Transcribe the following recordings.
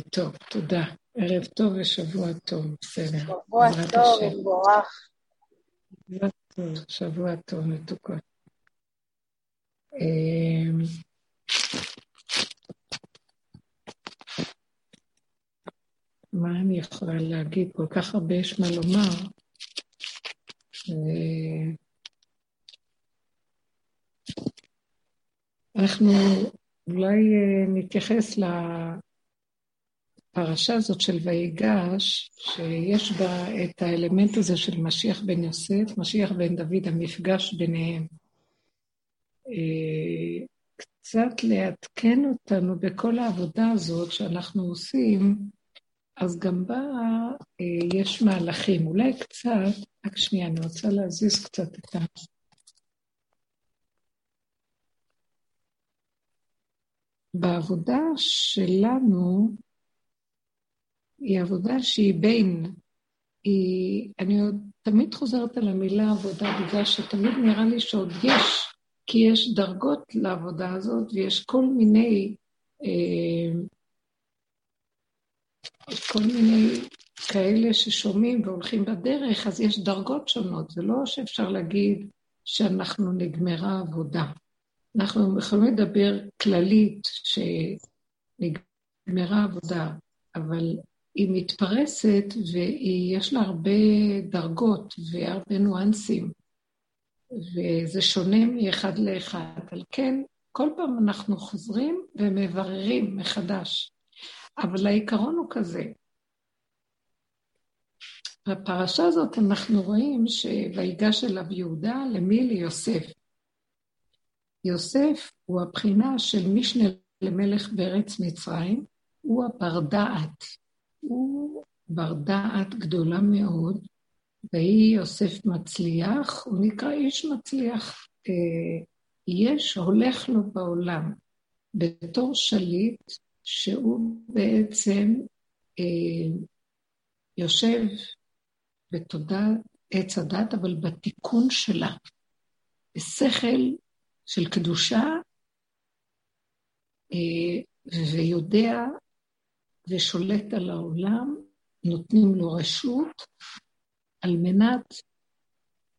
טוב, תודה. ערב טוב ושבוע טוב, בסדר. שבוע טוב ומבורך. שבוע טוב, שבוע טוב, מתוקות. אמ, מה אני יכולה להגיד? כל כך הרבה יש מה לומר. אנחנו אולי אה, נתייחס לפרשה הזאת של ויגש, שיש בה את האלמנט הזה של משיח בן יוסף, משיח בן דוד, המפגש ביניהם. אה, קצת לעדכן אותנו בכל העבודה הזאת שאנחנו עושים, אז גם בה אה, יש מהלכים. אולי קצת, רק שנייה, אני רוצה להזיז קצת את ה... בעבודה שלנו, היא עבודה שהיא בין, היא, אני עוד תמיד חוזרת על המילה עבודה, בגלל שתמיד נראה לי שעוד יש, כי יש דרגות לעבודה הזאת, ויש כל מיני, אה, כל מיני כאלה ששומעים והולכים בדרך, אז יש דרגות שונות. זה לא שאפשר להגיד שאנחנו נגמרה עבודה. אנחנו יכולים לדבר כללית שנגמרה עבודה, אבל היא מתפרסת ויש לה הרבה דרגות והרבה ניואנסים, וזה שונה מאחד לאחד. על כן, כל פעם אנחנו חוזרים ומבררים מחדש. אבל העיקרון הוא כזה. בפרשה הזאת אנחנו רואים שויגש אליו יהודה, למי? ליוסף. יוסף הוא הבחינה של משנה למלך בארץ מצרים, הוא הבר דעת. הוא בר דעת גדולה מאוד, ויהי יוסף מצליח, הוא נקרא איש מצליח. אה, יש, הולך לו בעולם, בתור שליט, שהוא בעצם אה, יושב בתודעת עץ הדת, אבל בתיקון שלה, בשכל של קדושה, אה, ויודע ושולט על העולם, נותנים לו רשות על מנת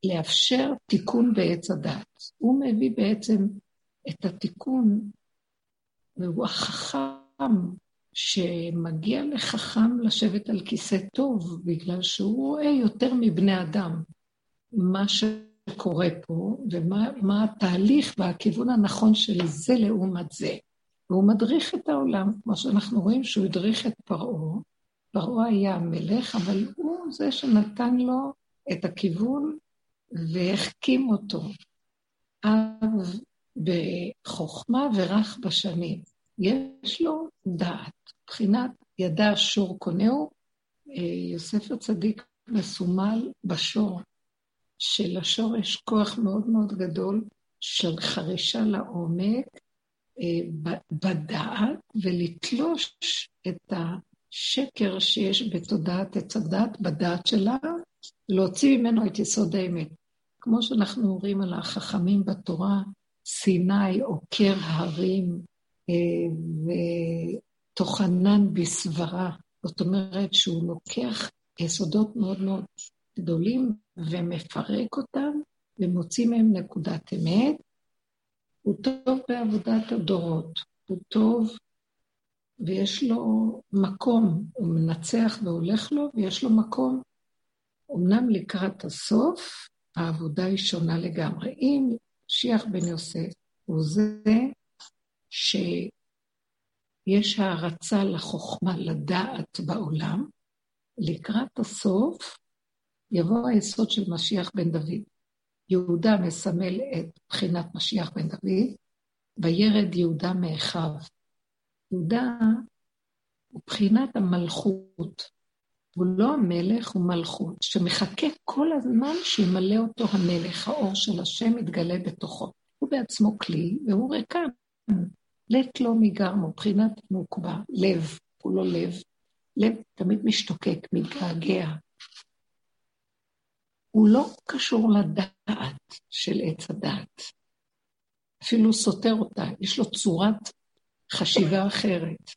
לאפשר תיקון בעץ הדת. הוא מביא בעצם את התיקון, והוא החכם שמגיע לחכם לשבת על כיסא טוב, בגלל שהוא רואה יותר מבני אדם מה. שקורה פה, ומה התהליך והכיוון הנכון של זה לעומת זה. והוא מדריך את העולם, כמו שאנחנו רואים שהוא הדריך את פרעה. פרעה היה המלך, אבל הוא זה שנתן לו את הכיוון והחכים אותו. אב בחוכמה ורך בשנים. יש לו דעת. מבחינת ידע שור קונהו, אה, יוסף הצדיק מסומל בשור. שלשורש כוח מאוד מאוד גדול של חרישה לעומק בדעת, ולתלוש את השקר שיש בתודעת עץ הדת, בדעת שלה, להוציא ממנו את יסוד האמת. כמו שאנחנו אומרים על החכמים בתורה, סיני עוקר הרים אה, וטוחנן בסברה. זאת אומרת שהוא לוקח יסודות מאוד מאוד גדולים ומפרק אותם ומוציא מהם נקודת אמת. הוא טוב בעבודת הדורות, הוא טוב ויש לו מקום, הוא מנצח והולך לו ויש לו מקום. אמנם לקראת הסוף העבודה היא שונה לגמרי. אם שיח בן יוסף הוא זה שיש הערצה לחוכמה, לדעת בעולם, לקראת הסוף יבוא היסוד של משיח בן דוד. יהודה מסמל את בחינת משיח בן דוד, וירד יהודה מאחיו. יהודה הוא בחינת המלכות. הוא לא המלך, הוא מלכות, שמחכה כל הזמן שימלא אותו המלך, האור של השם מתגלה בתוכו. הוא בעצמו כלי, והוא ריקן. לט לא מגרמו, בחינת מוקבע, לב, הוא לא לב. לב תמיד משתוקק, מתגעגע, הוא לא קשור לדעת של עץ הדעת. אפילו סותר אותה, יש לו צורת חשיבה אחרת.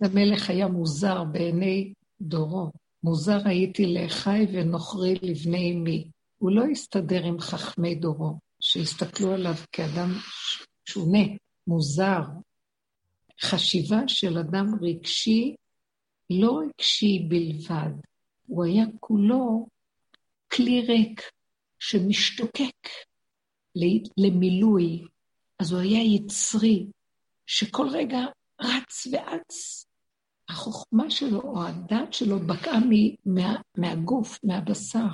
המלך היה מוזר בעיני דורו. מוזר הייתי לאחי ונוכרי לבני אמי. הוא לא הסתדר עם חכמי דורו, שהסתכלו עליו כאדם שונה, מוזר. חשיבה של אדם רגשי, לא רגשי בלבד, הוא היה כולו כלי ריק שמשתוקק למילוי. אז הוא היה יצרי, שכל רגע רץ ואץ. החוכמה שלו או הדת שלו בקעה מה, מהגוף, מהבשר.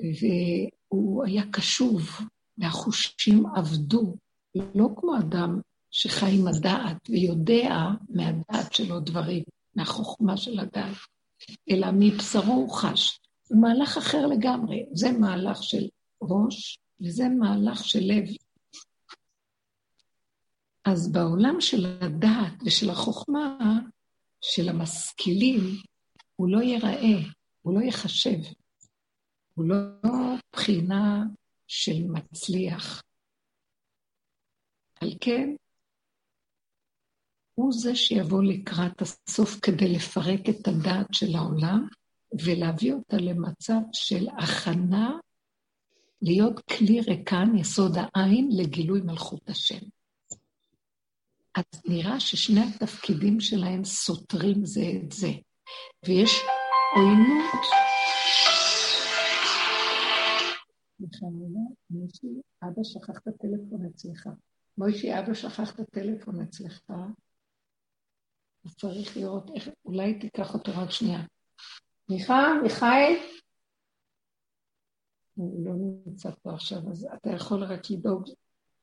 והוא היה קשוב, והחושים עבדו, לא כמו אדם שחי עם הדעת ויודע מהדעת שלו דברים, מהחוכמה של הדעת, אלא מבשרו הוא חש. זה מהלך אחר לגמרי, זה מהלך של ראש וזה מהלך של לב. אז בעולם של הדעת ושל החוכמה, של המשכילים, הוא לא ייראה, הוא לא ייחשב. הוא לא בחינה של מצליח. על כן, הוא זה שיבוא לקראת הסוף כדי לפרק את הדעת של העולם ולהביא אותה למצב של הכנה להיות כלי ריקן, יסוד העין, לגילוי מלכות השם. אז נראה ששני התפקידים שלהם סותרים זה את זה, ויש עוינות. מוישי, אבא שכח את הטלפון אצלך. מוישי, אבא שכח את הטלפון אצלך. אז צריך לראות איך, אולי תיקח אותו רק שנייה. מיכה, מיכאל? הוא לא נמצא פה עכשיו, אז אתה יכול רק לדאוג,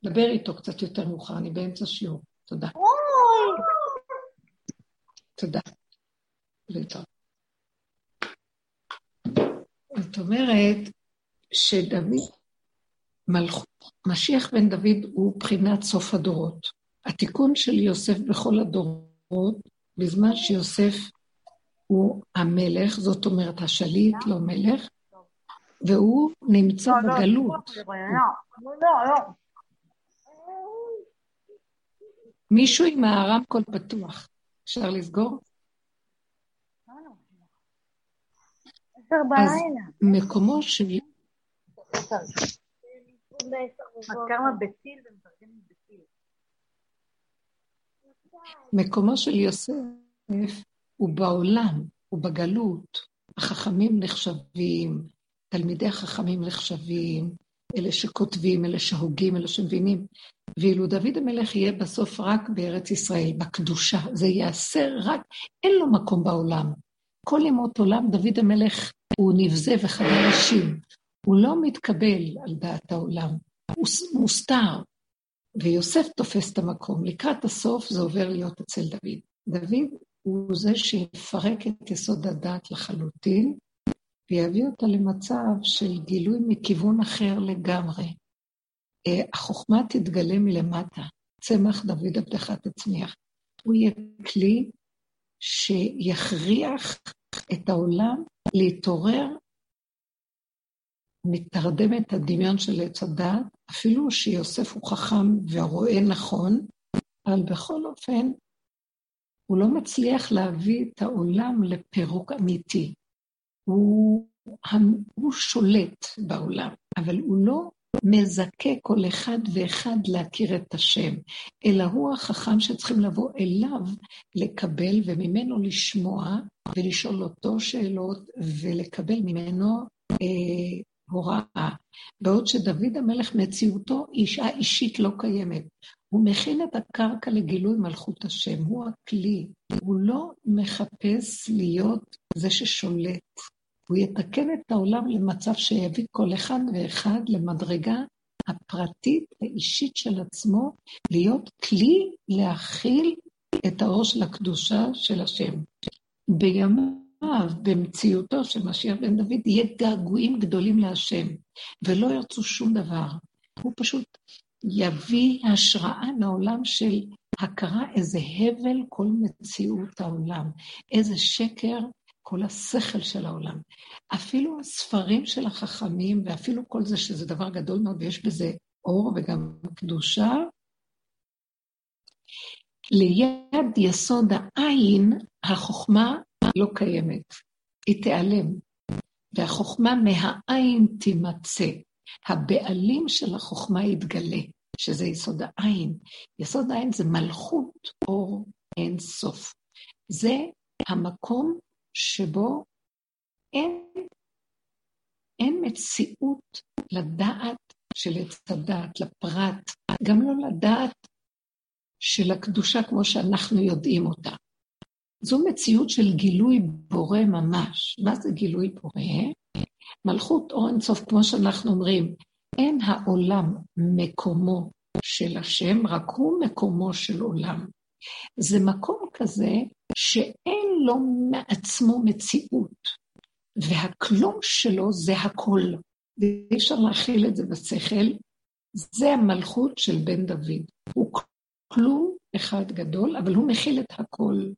דבר איתו קצת יותר מאוחר, אני באמצע שיעור. תודה. תודה. זאת אומרת שדוד, מלכות, משיח בן דוד הוא בחינת סוף הדורות. התיקון של יוסף בכל הדורות, בזמן שיוסף הוא המלך, זאת אומרת השליט, לא מלך, והוא נמצא בגלות. מישהו עם הרמקול פתוח, אפשר לסגור? אז מקומו של... מקומו של יוסף הוא בעולם, הוא בגלות. החכמים נחשבים, תלמידי החכמים נחשבים, אלה שכותבים, אלה שהוגים, אלה שמבינים. ואילו דוד המלך יהיה בסוף רק בארץ ישראל, בקדושה. זה ייעשה רק, אין לו מקום בעולם. כל ימות עולם דוד המלך הוא נבזה וחדר אישים. הוא לא מתקבל על דעת העולם, הוא מוסתר. ויוסף תופס את המקום. לקראת הסוף זה עובר להיות אצל דוד. דוד הוא זה שיפרק את יסוד הדת לחלוטין, ויביא אותה למצב של גילוי מכיוון אחר לגמרי. אה, החוכמה תתגלה מלמטה, צמח דוד עבדך תצמיח. הוא יהיה כלי שיכריח את העולם להתעורר מתרדם את הדמיון של עץ הדעת, אפילו שיוסף הוא חכם והרואה נכון, אבל בכל אופן, הוא לא מצליח להביא את העולם לפירוק אמיתי. הוא, הוא שולט בעולם, אבל הוא לא מזכה כל אחד ואחד להכיר את השם, אלא הוא החכם שצריכים לבוא אליו לקבל וממנו לשמוע ולשאול אותו שאלות ולקבל ממנו אה, הוראה. בעוד שדוד המלך מציאותו אישה אישית לא קיימת. הוא מכין את הקרקע לגילוי מלכות השם, הוא הכלי. הוא לא מחפש להיות זה ששולט. הוא יתקן את העולם למצב שיביא כל אחד ואחד למדרגה הפרטית האישית של עצמו, להיות כלי להכיל את האור של הקדושה של השם. בימיו, במציאותו של משיח בן דוד, יהיה געגועים גדולים להשם, ולא ירצו שום דבר. הוא פשוט יביא השראה לעולם של הכרה איזה הבל כל מציאות העולם, איזה שקר כל השכל של העולם. אפילו הספרים של החכמים, ואפילו כל זה שזה דבר גדול מאוד ויש בזה אור וגם קדושה, ליד יסוד העין, החוכמה לא קיימת, היא תיעלם, והחוכמה מהעין תימצא. הבעלים של החוכמה יתגלה, שזה יסוד העין. יסוד העין זה מלכות אור אין סוף. זה המקום שבו אין, אין מציאות לדעת של עץ הדעת, לפרט, גם לא לדעת של הקדושה כמו שאנחנו יודעים אותה. זו מציאות של גילוי בורא ממש. מה זה גילוי בורא? מלכות אור אינסוף, כמו שאנחנו אומרים, אין העולם מקומו של השם, רק הוא מקומו של עולם. זה מקום כזה שאין לו מעצמו מציאות, והכלום שלו זה הכל, ואי אפשר להכיל את זה בשכל, זה המלכות של בן דוד. הוא כלום אחד גדול, אבל הוא מכיל את הכל,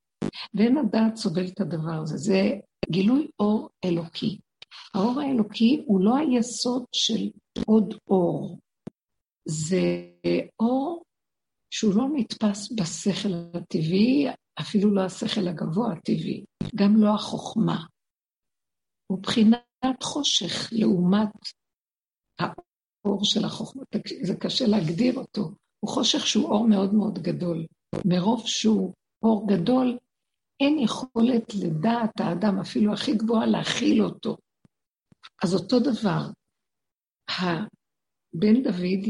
ואין הדעת סובל את הדבר הזה. זה גילוי אור אלוקי. האור האלוקי הוא לא היסוד של עוד אור. זה אור שהוא לא נתפס בשכל הטבעי, אפילו לא השכל הגבוה הטבעי, גם לא החוכמה. הוא בחינת חושך לעומת האור של החוכמה. זה קשה להגדיר אותו. הוא חושך שהוא אור מאוד מאוד גדול. מרוב שהוא אור גדול, אין יכולת לדעת האדם, אפילו הכי גבוהה, להכיל אותו. אז אותו דבר, הבן דוד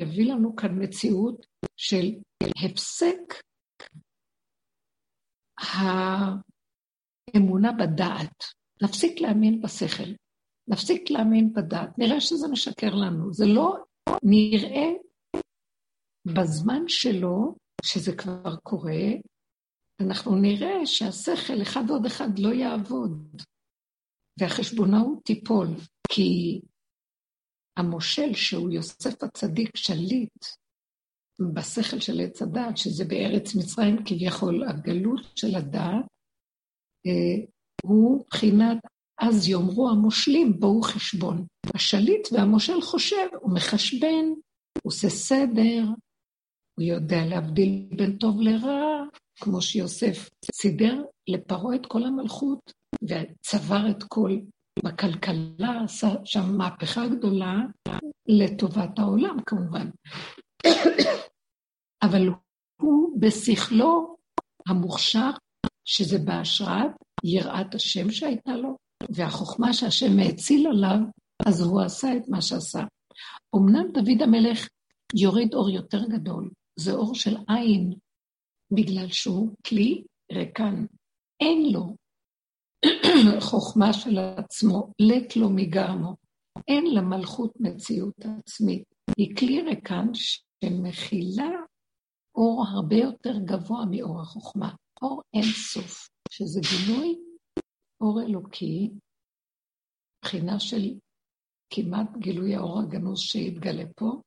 יביא לנו כאן מציאות של הפסק האמונה בדעת. להפסיק להאמין בשכל, להפסיק להאמין בדעת. נראה שזה משקר לנו. זה לא נראה בזמן שלו, שזה כבר קורה, אנחנו נראה שהשכל אחד ועוד אחד לא יעבוד, והחשבונאות תיפול, כי המושל שהוא יוסף הצדיק שליט בשכל של עץ הדעת, שזה בארץ מצרים כביכול הגלות של הדעת, אה, הוא בחינת אז יאמרו המושלים, בואו חשבון. השליט והמושל חושב, הוא מחשבן, הוא עושה סדר, הוא יודע להבדיל בין טוב לרע, כמו שיוסף סידר לפרעה את כל המלכות וצבר את כל בכלכלה, עשה שם מהפכה גדולה לטובת העולם כמובן. אבל הוא בשכלו המוכשר, שזה בהשראת יראת השם שהייתה לו, והחוכמה שהשם האציל עליו, אז הוא עשה את מה שעשה. אמנם דוד המלך יוריד אור יותר גדול, זה אור של עין, בגלל שהוא כלי ריקן. אין לו חוכמה של עצמו, לט לו מגרמו. אין למלכות מציאות עצמית. היא כלי ריקן שמכילה אור הרבה יותר גבוה מאור החוכמה, אור אין סוף, שזה גילוי אור אלוקי, מבחינה של כמעט גילוי האור הגנוז שהתגלה פה,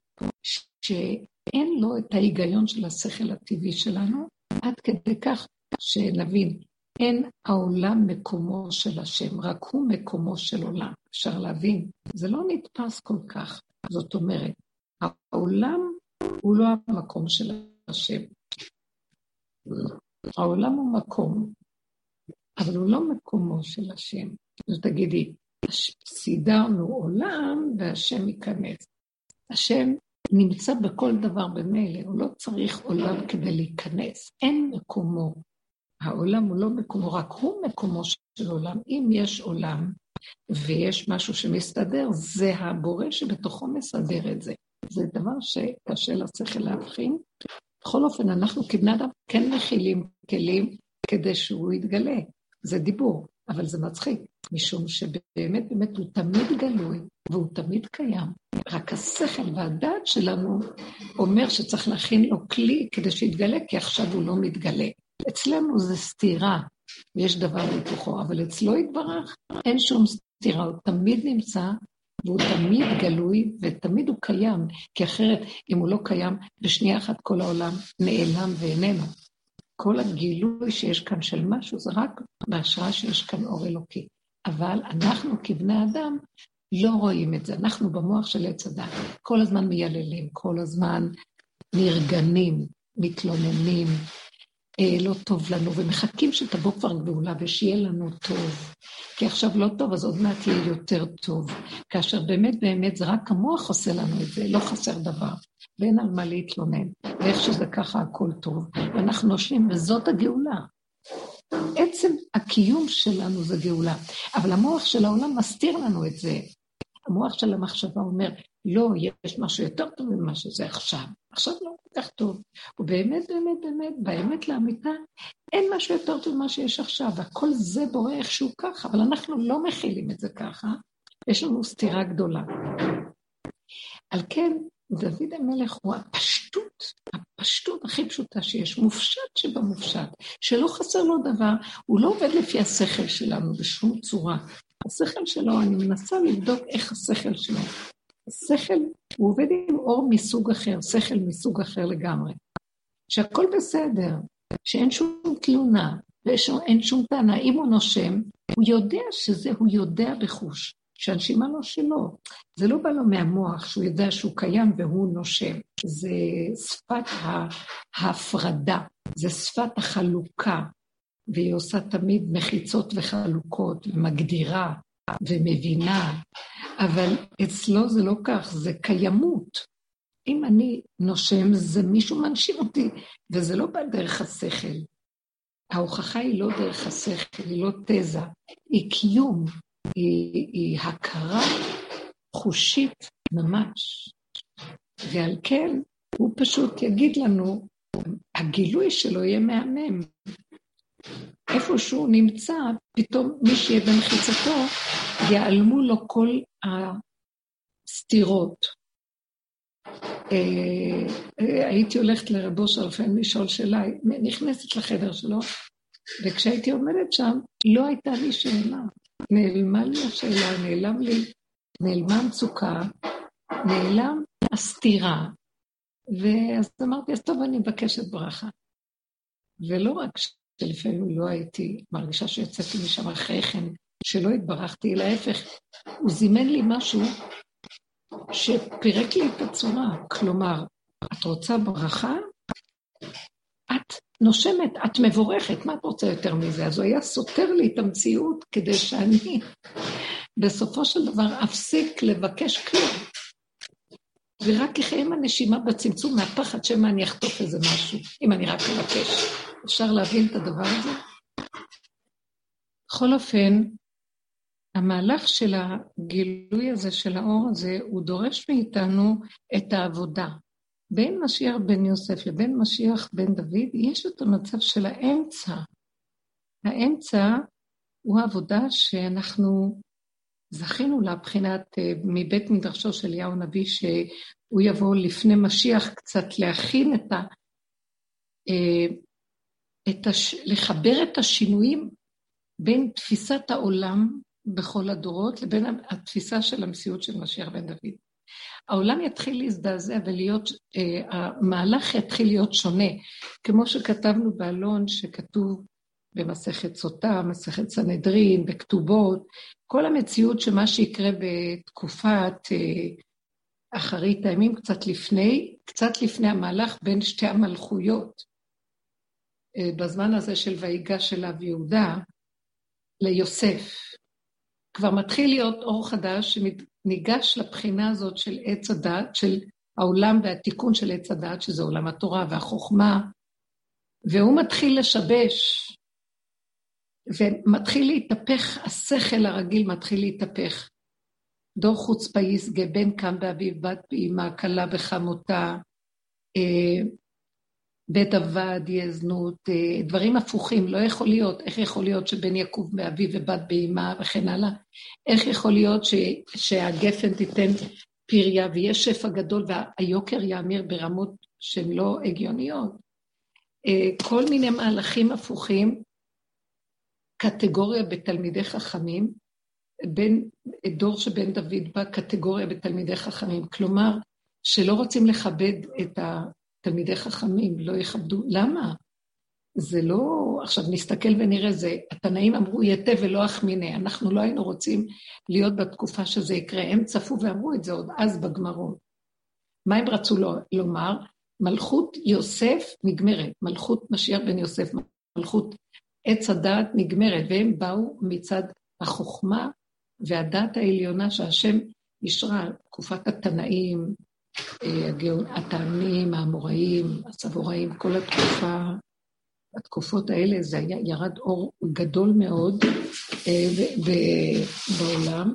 שאין לו את ההיגיון של השכל הטבעי שלנו, עד כדי כך שנבין, אין העולם מקומו של השם, רק הוא מקומו של עולם. אפשר להבין, זה לא נתפס כל כך. זאת אומרת, העולם הוא לא המקום של השם. העולם הוא מקום, אבל הוא לא מקומו של השם. אז תגידי, סידרנו עולם והשם ייכנס. השם נמצא בכל דבר במילא, הוא לא צריך עולם כדי להיכנס. אין מקומו. העולם הוא לא מקומו, רק הוא מקומו של עולם. אם יש עולם ויש משהו שמסתדר, זה הבורא שבתוכו מסדר את זה. זה דבר שקשה לשכל להבחין. בכל אופן, אנחנו כבני אדם כן מכילים כלים כדי שהוא יתגלה. זה דיבור, אבל זה מצחיק, משום שבאמת באמת הוא תמיד גלוי והוא תמיד קיים. רק השכל והדעת שלנו אומר שצריך להכין לו כלי כדי שיתגלה, כי עכשיו הוא לא מתגלה. אצלנו זה סתירה, ויש דבר בתוכו, אבל אצלו יתברך, אין שום סתירה, הוא תמיד נמצא, והוא תמיד גלוי, ותמיד הוא קיים, כי אחרת, אם הוא לא קיים, בשנייה אחת כל העולם נעלם ואיננו. כל הגילוי שיש כאן של משהו זה רק בהשראה שיש כאן אור אלוקי. אבל אנחנו כבני אדם לא רואים את זה. אנחנו במוח של עץ הדת, כל הזמן מייללים, כל הזמן נרגנים, מתלוננים, לא טוב לנו, ומחכים שתבוא כבר גאולה ושיהיה לנו טוב. כי עכשיו לא טוב, אז עוד מעט יהיה יותר טוב. כאשר באמת באמת זה רק המוח עושה לנו את זה, לא חסר דבר. ואין על מה להתלונן. ואיך שזה ככה הכל טוב. ואנחנו נושמים, וזאת הגאולה. עצם הקיום שלנו זה גאולה. אבל המוח של העולם מסתיר לנו את זה. המוח של המחשבה אומר, לא, יש משהו יותר טוב ממה שזה עכשיו. עכשיו לא כל כך טוב. ובאמת, באמת, באמת, באמת לאמיתה, אין משהו יותר טוב ממה שיש עכשיו. הכל זה בורא איכשהו ככה, אבל אנחנו לא מכילים את זה ככה. יש לנו סתירה גדולה. על כן, דוד המלך הוא הפשטות, הפשטות הכי פשוטה שיש, מופשט שבמופשט, שלא חסר לו דבר, הוא לא עובד לפי השכל שלנו בשום צורה. השכל שלו, אני מנסה לבדוק איך השכל שלו. השכל, הוא עובד עם אור מסוג אחר, שכל מסוג אחר לגמרי. שהכל בסדר, שאין שום תלונה, ואין שום טענה. אם הוא נושם, הוא יודע שזה, הוא יודע בחוש. שהנשימה לא שלו. זה לא בא לו מהמוח שהוא יודע שהוא קיים והוא נושם. זה שפת ההפרדה, זה שפת החלוקה, והיא עושה תמיד מחיצות וחלוקות, ומגדירה ומבינה, אבל אצלו זה לא כך, זה קיימות. אם אני נושם, זה מישהו מנשים אותי, וזה לא בא דרך השכל. ההוכחה היא לא דרך השכל, היא לא תזה, היא קיום, היא, היא הכרה חושית ממש. ועל כן, הוא פשוט יגיד לנו, הגילוי שלו יהיה מהמם. איפה שהוא נמצא, פתאום מי שיהיה במחיצתו, ייעלמו לו כל הסתירות. אה, אה, הייתי הולכת לרבו שלפן לשאול שאלה, נכנסת לחדר שלו, וכשהייתי עומדת שם, לא הייתה לי שאלה. נעלמה לי השאלה, נעלם לי, נעלמה המצוקה, נעלם הסתירה. ואז אמרתי, אז טוב, אני מבקשת ברכה. ולא רק שלפעמים לא הייתי מרגישה שיצאתי משם אחרי כן, שלא התברכתי, אלא ההפך, הוא זימן לי משהו שפירק לי את הצורה. כלומר, את רוצה ברכה? את נושמת, את מבורכת, מה את רוצה יותר מזה? אז הוא היה סותר לי את המציאות כדי שאני בסופו של דבר אפסיק לבקש כלום. ורק אחיה עם הנשימה בצמצום מהפחד שמא אני אחטוף איזה משהו, אם אני רק אבקש. אפשר להבין את הדבר הזה? בכל אופן, המהלך של הגילוי הזה, של האור הזה, הוא דורש מאיתנו את העבודה. בין משיח בן יוסף לבין משיח בן דוד, יש את המצב של האמצע. האמצע הוא העבודה שאנחנו זכינו לה בחינת אה, מבית מדרשו של אליהו הנביא, שהוא יבוא לפני משיח קצת להכין את ה... אה, את הש... לחבר את השינויים בין תפיסת העולם בכל הדורות לבין התפיסה של המציאות של משיח בן דוד. העולם יתחיל להזדעזע ולהיות, אה, המהלך יתחיל להיות שונה, כמו שכתבנו באלון שכתוב במסכת סוטה, מסכת סנהדרין, בכתובות, כל המציאות שמה שיקרה בתקופת אה, אחרית הימים, קצת לפני, קצת לפני המהלך בין שתי המלכויות, בזמן הזה של ויגש אליו יהודה, ליוסף. כבר מתחיל להיות אור חדש ניגש לבחינה הזאת של עץ הדת, של העולם והתיקון של עץ הדת, שזה עולם התורה והחוכמה, והוא מתחיל לשבש, ומתחיל להתהפך, השכל הרגיל מתחיל להתהפך. דור חוצפה ישגה, בן קם באביו, בת באימה, כלה בחמותה, אה, בית עבד, זנות, אה, דברים הפוכים, לא יכול להיות. איך יכול להיות שבן יקוב מאביו ובת באימה וכן הלאה? איך יכול להיות ש, שהגפן תיתן פריה ויהיה שפע גדול והיוקר יאמיר ברמות שהן לא הגיוניות? אה, כל מיני מהלכים הפוכים, קטגוריה בתלמידי חכמים, בין דור שבן דוד בא, קטגוריה בתלמידי חכמים. כלומר, שלא רוצים לכבד את ה... תלמידי חכמים לא יכבדו, למה? זה לא, עכשיו נסתכל ונראה, זה, התנאים אמרו יתה ולא אחמיני, אנחנו לא היינו רוצים להיות בתקופה שזה יקרה, הם צפו ואמרו את זה עוד אז בגמרות. מה הם רצו לומר? מלכות יוסף נגמרת, מלכות משיח בן יוסף, מלכות עץ הדעת נגמרת, והם באו מצד החוכמה והדעת העליונה שהשם אישרה, תקופת התנאים, התעמים, האמוראים, הסבוראים, כל התקופה, התקופות האלה זה היה, ירד אור גדול מאוד אה, בעולם,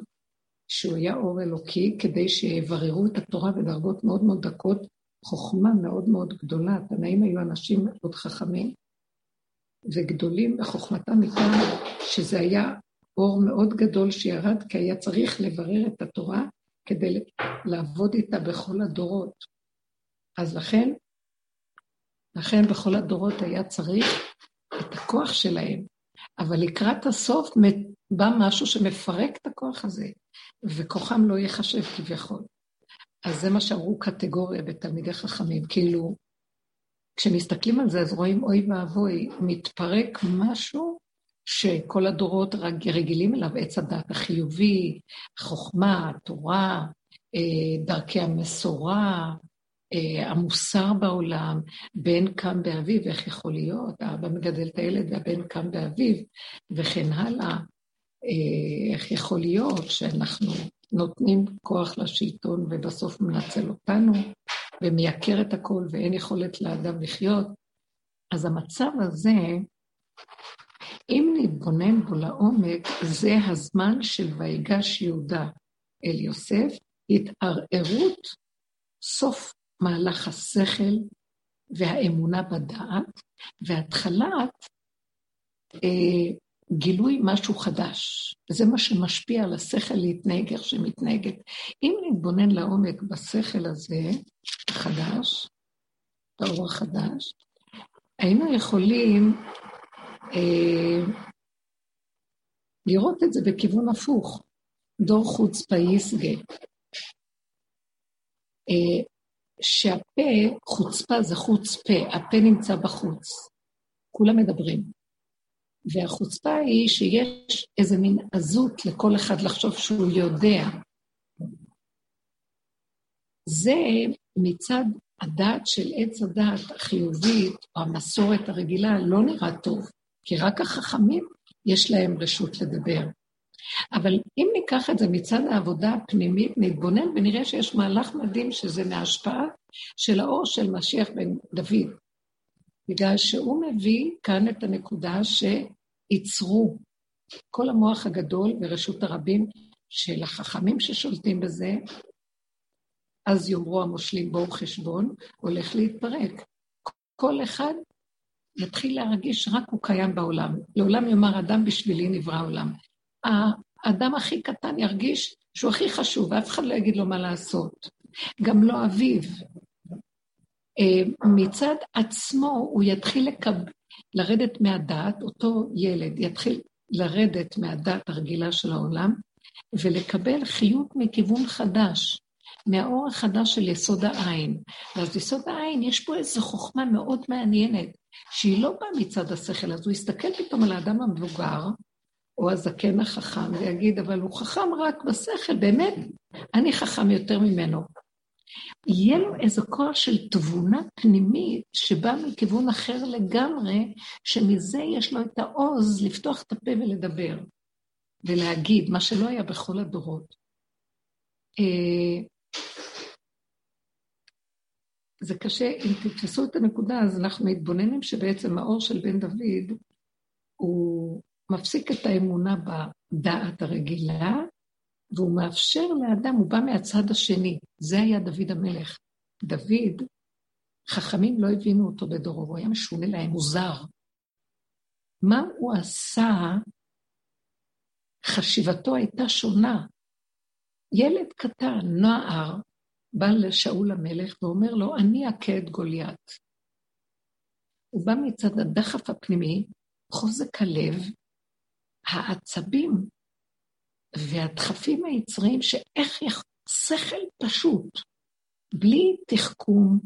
שהוא היה אור אלוקי, כדי שיבררו את התורה בדרגות מאוד מאוד דקות, חוכמה מאוד מאוד גדולה. התנאים היו אנשים מאוד חכמים וגדולים בחוכמתם איתם, שזה היה אור מאוד גדול שירד, כי היה צריך לברר את התורה כדי לעבוד איתה בכל הדורות. אז לכן, לכן בכל הדורות היה צריך את הכוח שלהם. אבל לקראת הסוף בא משהו שמפרק את הכוח הזה, וכוחם לא ייחשב כביכול. אז זה מה שאמרו קטגוריה בתלמידי חכמים, כאילו, כשמסתכלים על זה אז רואים אוי ואבוי, מתפרק משהו שכל הדורות רגילים אליו, עץ הדת החיובי, החוכמה, התורה, אה, דרכי המסורה, אה, המוסר בעולם, בן קם באביו, איך יכול להיות? האבא מגדל את הילד והבן קם באביו, וכן הלאה. אה, איך יכול להיות שאנחנו נותנים כוח לשלטון ובסוף מנצל אותנו ומייקר את הכל ואין יכולת לאדם לחיות? אז המצב הזה, אם נתבונן בו לעומק, זה הזמן של ויגש יהודה אל יוסף, התערערות, סוף מהלך השכל והאמונה בדעת, והתחלת אה, גילוי משהו חדש. זה מה שמשפיע על השכל להתנהג איך שמתנהגת. אם נתבונן לעומק בשכל הזה, החדש, באור החדש, היינו יכולים לראות את זה בכיוון הפוך. דור חוץ פייסגה. אה, שהפה, חוצפה זה חוץ פה, הפה נמצא בחוץ. כולם מדברים. והחוצפה היא שיש איזה מין עזות לכל אחד לחשוב שהוא יודע. זה מצד הדת של עץ הדת החיובית, או המסורת הרגילה, לא נראה טוב, כי רק החכמים יש להם רשות לדבר. אבל אם ניקח את זה מצד העבודה הפנימית, נתבונן ונראה שיש מהלך מדהים שזה מההשפעה של האור של משיח בן דוד. בגלל שהוא מביא כאן את הנקודה שייצרו כל המוח הגדול ורשות הרבים של החכמים ששולטים בזה, אז יאמרו המושלים בואו חשבון, הולך להתפרק. כל אחד יתחיל להרגיש רק הוא קיים בעולם. לעולם יאמר אדם בשבילי נברא עולם. האדם הכי קטן ירגיש שהוא הכי חשוב, ואף אחד לא יגיד לו מה לעשות. גם לא אביו. אה, מצד עצמו הוא יתחיל לקב... לרדת מהדעת, אותו ילד יתחיל לרדת מהדעת הרגילה של העולם, ולקבל חיות מכיוון חדש, מהאור החדש של יסוד העין. ואז יסוד העין, יש פה איזו חוכמה מאוד מעניינת, שהיא לא באה מצד השכל, אז הוא יסתכל פתאום על האדם המבוגר, או הזקן החכם, ויגיד, אבל הוא חכם רק בשכל, באמת, אני חכם יותר ממנו. יהיה לו איזה כוח של תבונה פנימית שבא מכיוון אחר לגמרי, שמזה יש לו את העוז לפתוח את הפה ולדבר, ולהגיד, מה שלא היה בכל הדורות. אה, זה קשה, אם תתפסו את הנקודה, אז אנחנו מתבוננים שבעצם האור של בן דוד הוא מפסיק את האמונה בדעת הרגילה, והוא מאפשר לאדם, הוא בא מהצד השני. זה היה דוד המלך. דוד, חכמים לא הבינו אותו בדורו, הוא היה משונה להם, מוזר. מה הוא עשה? חשיבתו הייתה שונה. ילד קטן, נער, בא לשאול המלך ואומר לו, אני אכה את גוליית. הוא בא מצד הדחף הפנימי, חוזק הלב, העצבים והדחפים היצריים שאיך יכ... שכל פשוט, בלי תחכום,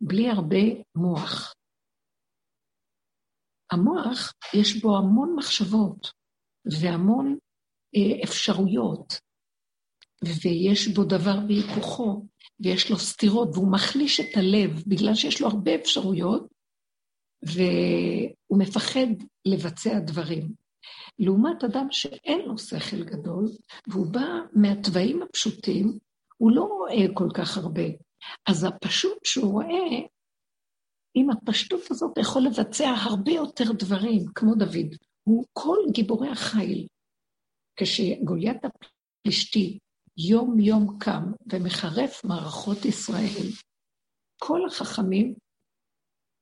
בלי הרבה מוח. המוח, יש בו המון מחשבות והמון אה, אפשרויות, ויש בו דבר בהיפוכו, ויש לו סתירות, והוא מחליש את הלב בגלל שיש לו הרבה אפשרויות, והוא מפחד לבצע דברים. לעומת אדם שאין לו שכל גדול, והוא בא מהתוואים הפשוטים, הוא לא רואה כל כך הרבה. אז הפשוט שהוא רואה, עם הפשטות הזאת יכול לבצע הרבה יותר דברים, כמו דוד. הוא כל גיבורי החיל. כשגוליית הפלישתי יום-יום קם ומחרף מערכות ישראל, כל החכמים,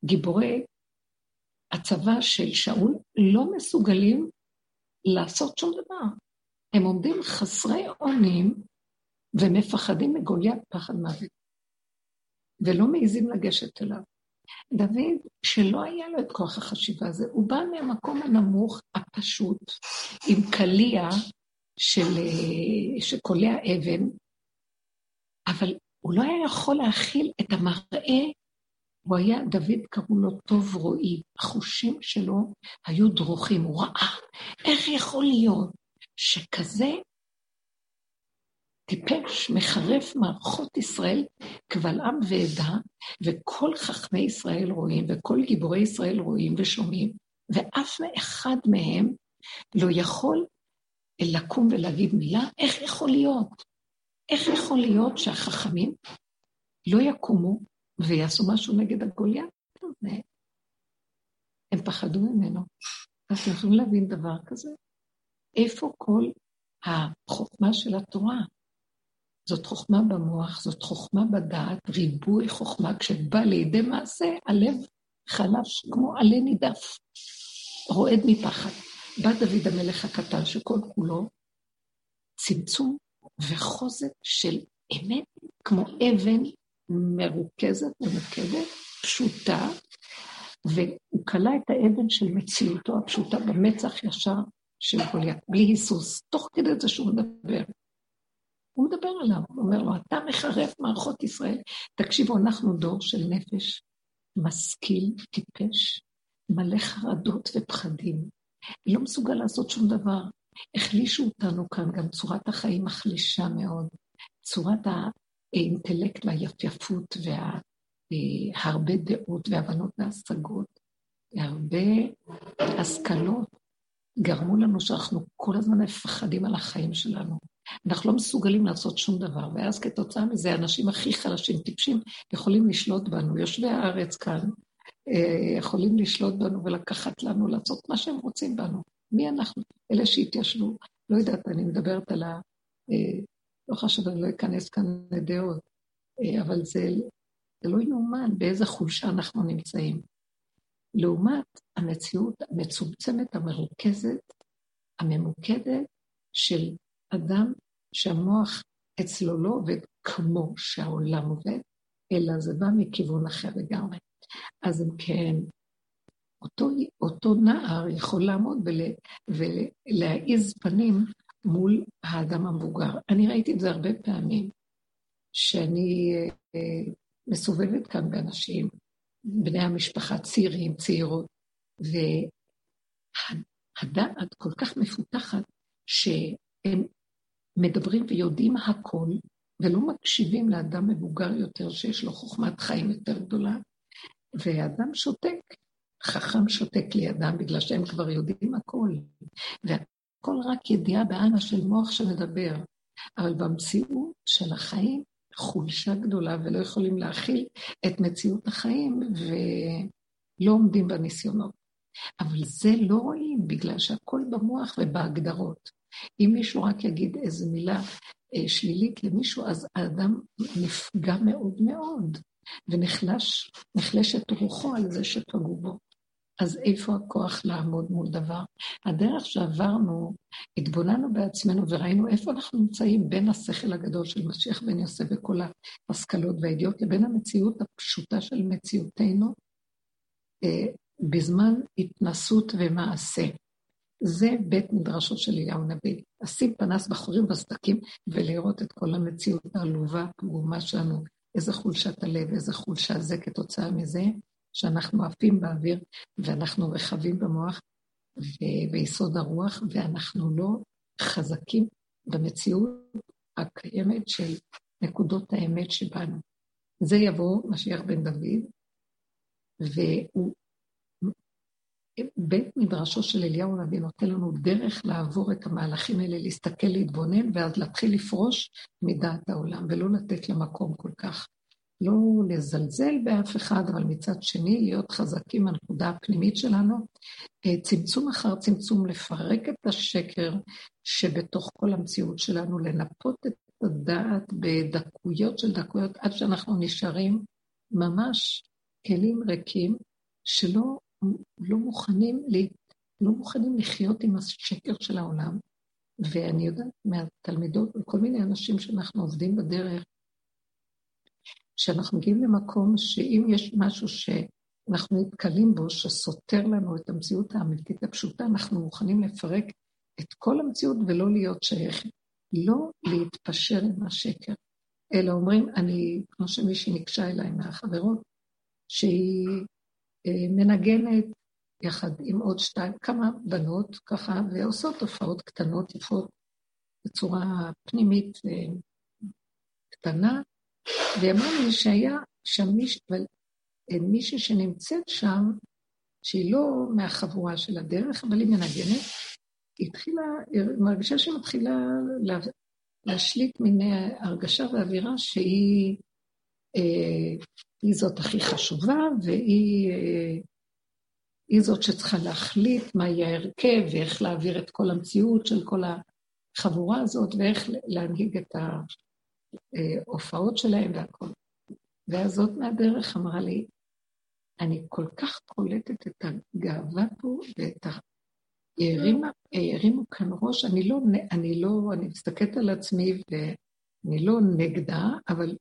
גיבורי הצבא של שאול, לא מסוגלים לעשות שום דבר. הם עומדים חסרי אונים ומפחדים מגוליית פחד מוות, ולא מעיזים לגשת אליו. דוד, שלא היה לו את כוח החשיבה הזה, הוא בא מהמקום הנמוך, הפשוט, עם קליע של, שקולע אבן, אבל הוא לא היה יכול להכיל את המראה, הוא היה, דוד קראו לו טוב רועי, החושים שלו היו דרוכים, הוא ראה, איך יכול להיות שכזה טיפש, מחרף מערכות ישראל קבל עם ועדה, וכל חכמי ישראל רואים, וכל גיבורי ישראל רואים ושומעים, ואף אחד מהם לא יכול לקום ולהגיד מילה, איך יכול להיות? איך יכול להיות שהחכמים לא יקומו ויעשו משהו נגד הגוליית? הם פחדו ממנו. אז אתם יכולים להבין דבר כזה? איפה כל החוכמה של התורה? זאת חוכמה במוח, זאת חוכמה בדעת, ריבוי חוכמה, כשבא לידי מעשה, הלב חלש כמו עלה נידף, רועד מפחד. בא דוד המלך הקטן שכל כולו צמצום וחוזק של אמת, כמו אבן מרוכזת, ממוקדת, פשוטה, והוא כלא את האבן של מציאותו הפשוטה במצח ישר של גוליית, בלי היסוס, תוך כדי זה שהוא מדבר. הוא מדבר עליו, הוא אומר לו, אתה מחרף מערכות ישראל. תקשיבו, אנחנו דור של נפש משכיל, טיפש, מלא חרדות ופחדים. לא מסוגל לעשות שום דבר. החלישו אותנו כאן, גם צורת החיים מחלישה מאוד. צורת האינטלקט והיפייפות והרבה דעות והבנות והשגות, והרבה השכלות, גרמו לנו שאנחנו כל הזמן מפחדים על החיים שלנו. אנחנו לא מסוגלים לעשות שום דבר, ואז כתוצאה מזה האנשים הכי חלשים, טיפשים, יכולים לשלוט בנו. יושבי הארץ כאן אה, יכולים לשלוט בנו ולקחת לנו, לעשות מה שהם רוצים בנו. מי אנחנו? אלה שהתיישבו. לא יודעת, אני מדברת על ה... אה, לא חשוב, אני לא אכנס כאן לדעות, אה, אבל זה, זה לא יאומן באיזה חולשה אנחנו נמצאים. לעומת המציאות המצומצמת, המרוכזת, הממוקדת של אדם שהמוח אצלו לא עובד כמו שהעולם עובד, אלא זה בא מכיוון אחר לגמרי. אז אם כן, אותו, אותו נער יכול לעמוד ול, ולהעיז פנים מול האדם המבוגר. אני ראיתי את זה הרבה פעמים, שאני אה, מסובבת כאן באנשים, בני המשפחה, צעירים, צעירות, והדעת כל כך מפותחת, שהם מדברים ויודעים הכל, ולא מקשיבים לאדם מבוגר יותר שיש לו חוכמת חיים יותר גדולה, ואדם שותק, חכם שותק לידם בגלל שהם כבר יודעים הכל. והכל רק ידיעה בעלמא של מוח שמדבר. אבל במציאות של החיים, חולשה גדולה ולא יכולים להכיל את מציאות החיים ולא עומדים בניסיונות. אבל זה לא רואים בגלל שהכל במוח ובהגדרות. אם מישהו רק יגיד איזו מילה אה, שלילית למישהו, אז האדם נפגע מאוד מאוד, ונחלשת רוחו על זה שפגעו בו. אז איפה הכוח לעמוד מול דבר? הדרך שעברנו, התבוננו בעצמנו וראינו איפה אנחנו נמצאים בין השכל הגדול של משיח בן יוסף וכל ההשכלות והידיעות לבין המציאות הפשוטה של מציאותנו, אה, בזמן התנסות ומעשה. זה בית מדרשו של אליהו נביא. לשים פנס בחורים בסדקים ולראות את כל המציאות העלובה, הפגומה שלנו, איזה חולשת הלב, איזה חולשה זה כתוצאה מזה, שאנחנו עפים באוויר ואנחנו רחבים במוח וביסוד הרוח, ואנחנו לא חזקים במציאות הקיימת של נקודות האמת שבנו. זה יבוא משיח בן דוד, והוא, בית מדרשו של אליהו הנביא נותן לנו דרך לעבור את המהלכים האלה, להסתכל, להתבונן, ואז להתחיל לפרוש מדעת העולם, ולא לתת למקום כל כך. לא לזלזל באף אחד, אבל מצד שני להיות חזקים בנקודה הפנימית שלנו. אה, צמצום אחר צמצום, לפרק את השקר שבתוך כל המציאות שלנו, לנפות את הדעת בדקויות של דקויות, עד שאנחנו נשארים ממש כלים ריקים, שלא לא מוכנים, לא מוכנים לחיות עם השקר של העולם. ואני יודעת מהתלמידות וכל מיני אנשים שאנחנו עובדים בדרך, שאנחנו מגיעים למקום שאם יש משהו שאנחנו נתקלים בו, שסותר לנו את המציאות האמיתית הפשוטה, אנחנו מוכנים לפרק את כל המציאות ולא להיות שייכים. לא להתפשר עם השקר, אלא אומרים, אני, כמו שמישהי ניגשה אליי מהחברות, שהיא מנגנת יחד עם עוד שתיים, כמה בנות ככה, ועושות תופעות קטנות יפות בצורה פנימית אה, קטנה, והיא אמרה לי שהיה שם מישהי, אבל אה, מישהי שנמצאת שם, שהיא לא מהחבורה של הדרך, אבל היא מנגנת, היא התחילה, היא מרגישה שהיא מתחילה לה, להשליט מין הרגשה ואווירה שהיא אה, היא זאת הכי חשובה, והיא אה, היא זאת שצריכה להחליט מה יהיה ההרכב, ואיך להעביר את כל המציאות של כל החבורה הזאת, ואיך להנהיג את ההופעות שלהם והכל. ואז זאת מהדרך אמרה לי, אני כל כך קולטת את הגאווה פה ואת ה... הרימו כאן ראש, אני לא, אני לא, אני מסתכלת על עצמי ואני לא נגדה, אבל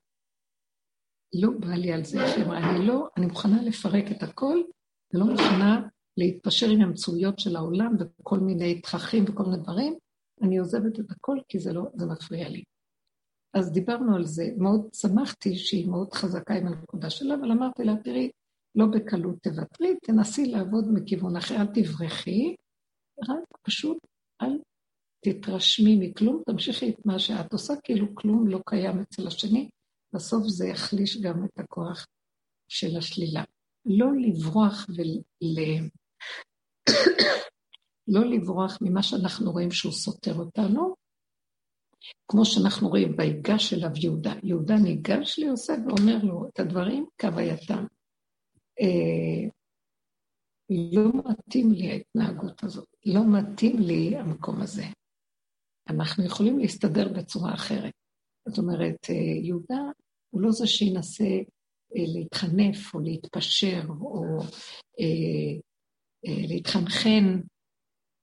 לא בא לי על זה, היא אמרה, אני לא, אני מוכנה לפרק את הכל, ולא מוכנה להתפשר עם המצויות של העולם וכל מיני תככים וכל מיני דברים, אני עוזבת את הכל כי זה לא, זה מפריע לי. אז דיברנו על זה, מאוד שמחתי שהיא מאוד חזקה עם הנקודה שלה, אבל אמרתי לה, תראי, לא בקלות תוותרי, תנסי לעבוד מכיוון אחר, אל תברחי, רק פשוט אל תתרשמי מכלום, תמשיכי את מה שאת עושה, כאילו כלום לא קיים אצל השני, בסוף זה יחליש גם את הכוח של השלילה. לא לברוח ול... לא לברוח ממה שאנחנו רואים שהוא סותר אותנו, כמו שאנחנו רואים ויגש אליו יהודה. יהודה ניגש ליוסף ואומר לו את הדברים כהווייתם. אה, לא מתאים לי ההתנהגות הזאת, לא מתאים לי המקום הזה. אנחנו יכולים להסתדר בצורה אחרת. זאת אומרת, אה, יהודה הוא לא זה שינסה אה, להתחנף או להתפשר או אה, אה, להתחנחן,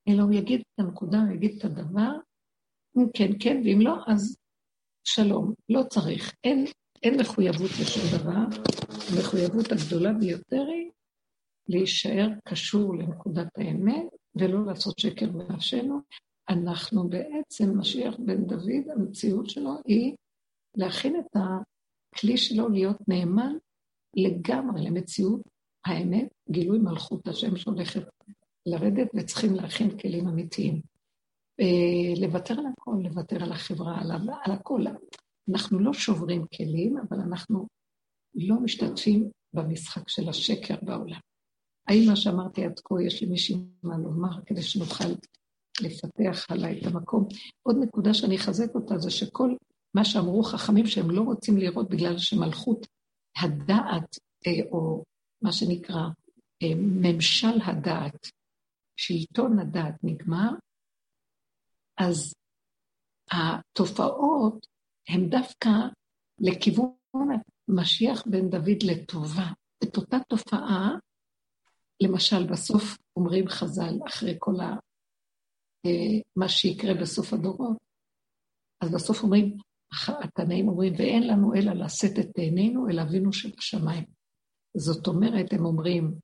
אלא הוא יגיד את הנקודה, הוא יגיד את הדבר, אם כן, כן, ואם לא, אז שלום, לא צריך. אין, אין מחויבות לשום דבר. המחויבות הגדולה ביותר היא להישאר קשור לנקודת האמת ולא לעשות שקר בנפשנו. אנחנו בעצם, משיח בן דוד, המציאות שלו היא להכין את הכלי שלו להיות נאמן לגמרי למציאות האמת, גילוי מלכות השם שהולכת לרדת וצריכים להכין כלים אמיתיים. אה, לוותר על הכל, לוותר על החברה, על, על הכל. אנחנו לא שוברים כלים, אבל אנחנו לא משתתפים במשחק של השקר בעולם. האם מה שאמרתי עד כה, יש למישהי מה לומר כדי שנוכל לפתח עליי את המקום? עוד נקודה שאני אחזק אותה זה שכל מה שאמרו חכמים שהם לא רוצים לראות בגלל שמלכות הדעת, אה, או מה שנקרא אה, ממשל הדעת, שלטון הדעת נגמר, אז התופעות הן דווקא לכיוון משיח בן דוד לטובה. את אותה תופעה, למשל, בסוף אומרים חז"ל, אחרי כל ה... אה, מה שיקרה בסוף הדורות, אז בסוף אומרים, התנאים אומרים, ואין לנו אלא לשאת את עינינו אל אבינו שבשמיים. זאת אומרת, הם אומרים,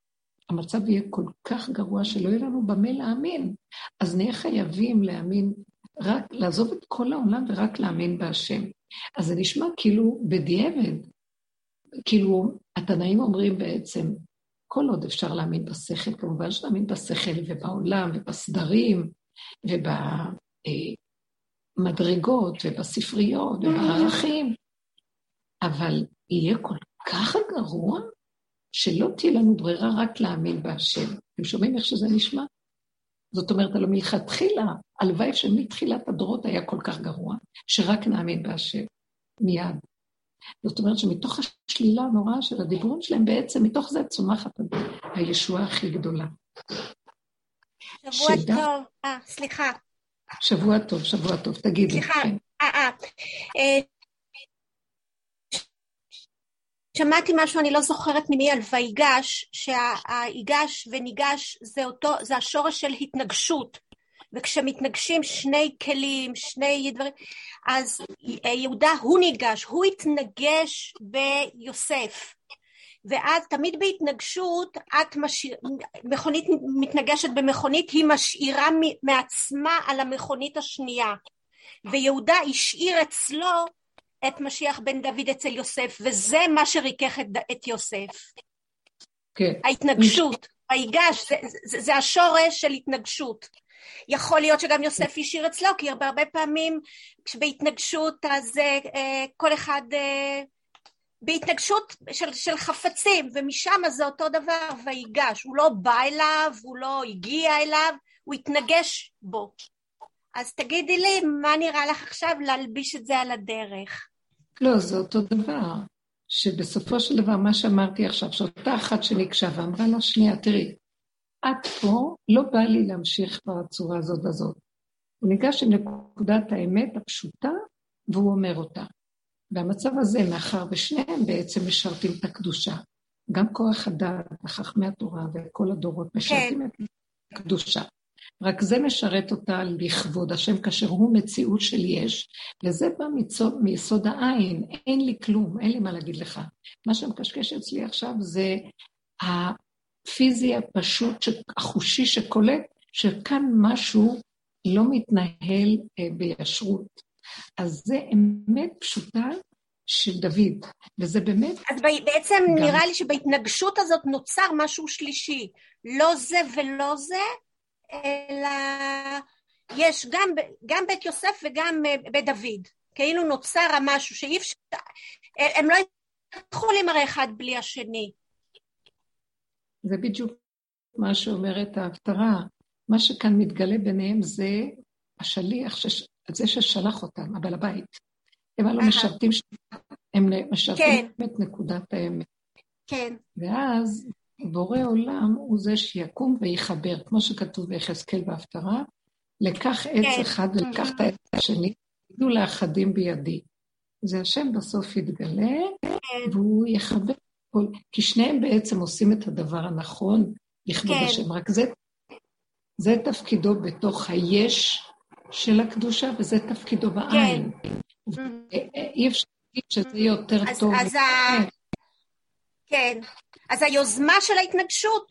המצב יהיה כל כך גרוע שלא יהיה לנו במה להאמין. אז נהיה חייבים להאמין, רק לעזוב את כל העולם ורק להאמין בהשם. אז זה נשמע כאילו בדיעבד, כאילו התנאים אומרים בעצם, כל עוד אפשר להאמין בשכל, כמובן שנאמין בשכל ובעולם ובסדרים וב... במדרגות ובספריות ובערכים, אבל יהיה כל כך גרוע, שלא תהיה לנו ברירה רק להאמין בהשם. אתם שומעים איך שזה נשמע? זאת אומרת, הלוא מלכתחילה, הלוואי שמתחילת הדורות היה כל כך גרוע, שרק נאמין בהשם, מיד. זאת אומרת שמתוך השלילה הנוראה של הדיבורים שלהם, בעצם מתוך זה צומחת הישועה הכי גדולה. שבוע שדע... טוב, אה, סליחה. שבוע טוב, שבוע טוב, תגידי. סליחה, כן. אה, אה. אה שמעתי משהו, אני לא זוכרת ממי, על ויגש, שהיגש וניגש זה אותו, זה השורש של התנגשות. וכשמתנגשים שני כלים, שני דברים, אז יהודה הוא ניגש, הוא התנגש ביוסף. ואז תמיד בהתנגשות, את משאיר, מכונית מתנגשת במכונית, היא משאירה מעצמה על המכונית השנייה. ויהודה השאיר אצלו את משיח בן דוד אצל יוסף, וזה מה שריכך את, את יוסף. כן. ההתנגשות, היגש, זה, זה, זה השורש של התנגשות. יכול להיות שגם יוסף השאיר אצלו, כי הרבה, פעמים כשבהתנגשות אז אה, כל אחד אה, בהתנגשות של, של חפצים, ומשם זה אותו דבר, ויגש. הוא לא בא אליו, הוא לא הגיע אליו, הוא התנגש בו. אז תגידי לי, מה נראה לך עכשיו להלביש את זה על הדרך? לא, זה אותו דבר. שבסופו של דבר, מה שאמרתי עכשיו, שאותה אחת שניגשה ואמרה לה, שנייה, תראי, את פה, לא בא לי להמשיך בצורה הזאת הזאת. הוא ניגש עם נקודת האמת הפשוטה, והוא אומר אותה. והמצב הזה, מאחר ושניהם בעצם משרתים את הקדושה, גם כוח הדעת, חכמי התורה וכל הדורות משרתים כן. את הקדושה. רק זה משרת אותה לכבוד השם, כאשר הוא מציאות של יש, וזה בא מצוד, מיסוד העין, אין לי כלום, אין לי מה להגיד לך. מה שמקשקש אצלי עכשיו זה הפיזי הפשוט, החושי שקולט, שכאן משהו לא מתנהל אה, בישרות. אז זה אמת פשוטה של דוד, וזה באמת... אז בעצם גם... נראה לי שבהתנגשות הזאת נוצר משהו שלישי. לא זה ולא זה, אלא יש גם, גם בית יוסף וגם אה, בית דוד. כאילו נוצר המשהו שאי אפשר... הם לא יכולים הרי אחד בלי השני. זה בדיוק מה שאומרת ההפטרה. מה שכאן מתגלה ביניהם זה השליח, שש... זה ששלח אותם, הבעל הבית. הם הלוא משרתים, הם משרתים כן. את נקודת האמת. כן. ואז בורא עולם הוא זה שיקום ויחבר, כמו שכתוב ביחזקאל בהפטרה, לקח עץ כן. אחד ולקח את העץ השני, יהיו לאחדים בידי. זה השם בסוף יתגלה, כן. והוא יחבר כל... כי שניהם בעצם עושים את הדבר הנכון לכבוד כן. השם, רק זה, זה תפקידו בתוך היש של הקדושה, וזה תפקידו בעין. כן. אי אפשר להגיד שזה יותר אז, טוב. אז ה... כן. אז היוזמה של ההתנגשות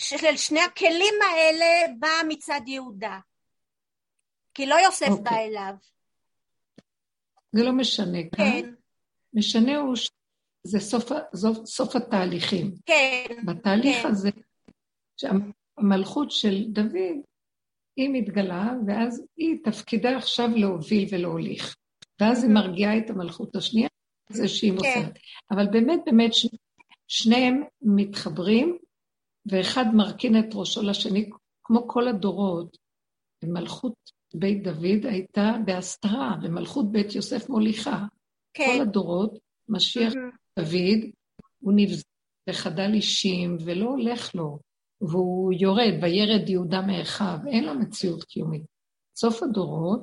של שני הכלים האלה באה מצד יהודה. כי לא יוסף okay. בא אוקיי. אליו. זה לא משנה כן. משנה הוא שזה סוף, סוף, סוף התהליכים. כן. בתהליך כן. הזה, שהמלכות של דוד, היא מתגלה, ואז היא תפקידה עכשיו להוביל ולהוליך. ואז היא מרגיעה את המלכות השנייה, זה שהיא כן. מוסרת. אבל באמת, באמת, שניהם מתחברים, ואחד מרכין את ראשו לשני, כמו כל הדורות. מלכות בית דוד הייתה בהסתרה, ומלכות בית יוסף מוליכה. כן. כל הדורות, משיח. דוד, הוא נבז וחדל אישים, ולא הולך לו, והוא יורד, וירד יהודה מאחיו, אין לו מציאות קיומית. סוף הדורות,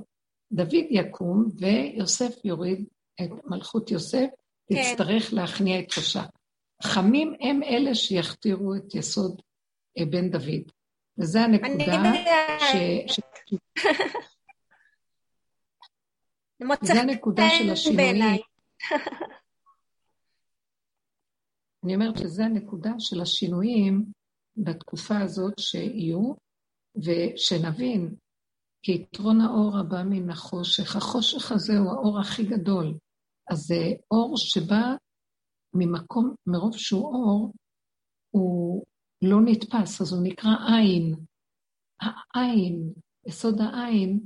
דוד יקום, ויוסף יוריד את מלכות יוסף, כן. תצטרך להכניע את ראשה. חכמים הם אלה שיכתירו את יסוד אה, בן דוד. וזו הנקודה ש... זו הנקודה של השינויים. אני אומרת שזו הנקודה של השינויים בתקופה הזאת שיהיו, ושנבין, כי יתרון האור הבא מן החושך. החושך הזה הוא האור הכי גדול. אז זה אור שבא ממקום, מרוב שהוא אור, הוא לא נתפס, אז הוא נקרא עין. העין, יסוד העין,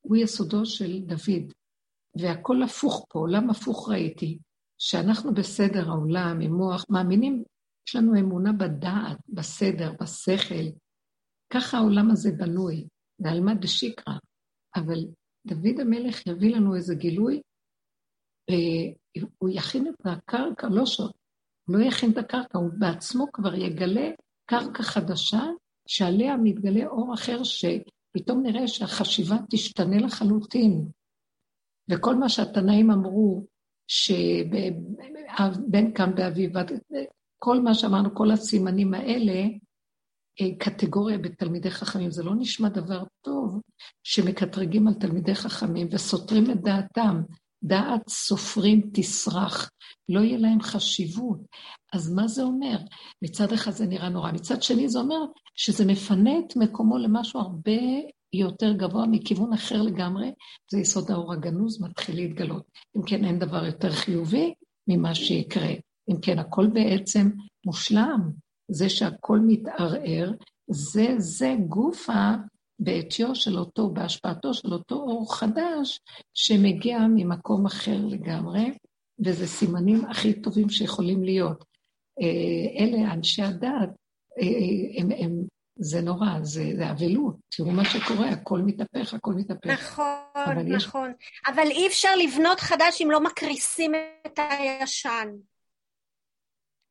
הוא יסודו של דוד. והכל הפוך פה, עולם הפוך ראיתי, שאנחנו בסדר העולם, עם מוח, מאמינים, יש לנו אמונה בדעת, בסדר, בשכל. ככה העולם הזה בנוי, ועלמא דשיקרא. אבל דוד המלך יביא לנו איזה גילוי, הוא יכין את הקרקע, לא ש... הוא לא יכין את הקרקע, הוא בעצמו כבר יגלה קרקע חדשה, שעליה מתגלה אור אחר, שפתאום נראה שהחשיבה תשתנה לחלוטין. וכל מה שהתנאים אמרו, שבן קם באביב, כל מה שאמרנו, כל הסימנים האלה, אה, קטגוריה בתלמידי חכמים. זה לא נשמע דבר טוב שמקטרגים על תלמידי חכמים וסותרים את דעתם. דעת סופרים תסרח, לא יהיה להם חשיבות. אז מה זה אומר? מצד אחד זה נראה נורא, מצד שני זה אומר שזה מפנה את מקומו למשהו הרבה יותר גבוה מכיוון אחר לגמרי, זה יסוד האור הגנוז מתחיל להתגלות. אם כן, אין דבר יותר חיובי ממה שיקרה. אם כן, הכל בעצם מושלם. זה שהכל מתערער, זה, זה גוף בעטיו של אותו, בהשפעתו של אותו אור חדש, שמגיע ממקום אחר לגמרי, וזה סימנים הכי טובים שיכולים להיות. אה, אלה אנשי הדת, אה, אה, הם, הם, זה נורא, זה, זה אבלות. תראו מה שקורה, הכל מתהפך, הכל מתהפך. נכון, אבל נכון. יש... אבל אי אפשר לבנות חדש אם לא מקריסים את הישן.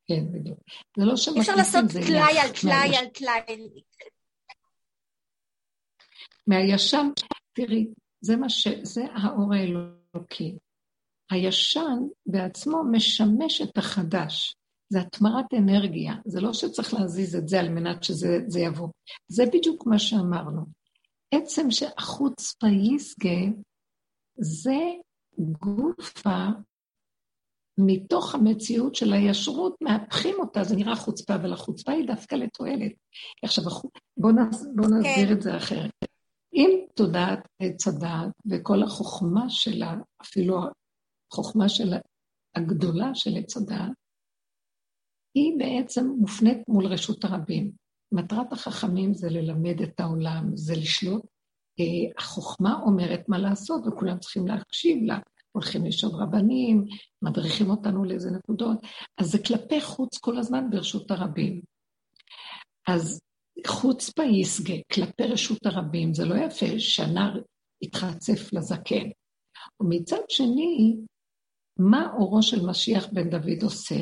כן, בדיוק. זה לא. אי אפשר לעשות טלאי על טלאי על טלאי. מהישן, תראי, זה מה ש... זה האור האלוקי. הישן בעצמו משמש את החדש. זה התמרת אנרגיה, זה לא שצריך להזיז את זה על מנת שזה יבוא. זה בדיוק מה שאמרנו. עצם שהחוץ פייסגה זה גופה מתוך המציאות של הישרות, מהפכים אותה, זה נראה חוצפה, אבל החוצפה היא דווקא לתועלת. עכשיו, בואו בוא נסביר כן. את זה אחרת. אם תודעת עץ הדעת וכל החוכמה שלה, אפילו החוכמה של הגדולה של עץ הדעת, היא בעצם מופנית מול רשות הרבים. מטרת החכמים זה ללמד את העולם, זה לשלוט. אה, החוכמה אומרת מה לעשות, וכולם צריכים להקשיב לה. הולכים לשאול רבנים, מדריכים אותנו לאיזה נקודות, אז זה כלפי חוץ כל הזמן ברשות הרבים. אז חוץ ביסגה, כלפי רשות הרבים, זה לא יפה שהנער יתחצף לזקן. ומצד שני, מה אורו של משיח בן דוד עושה?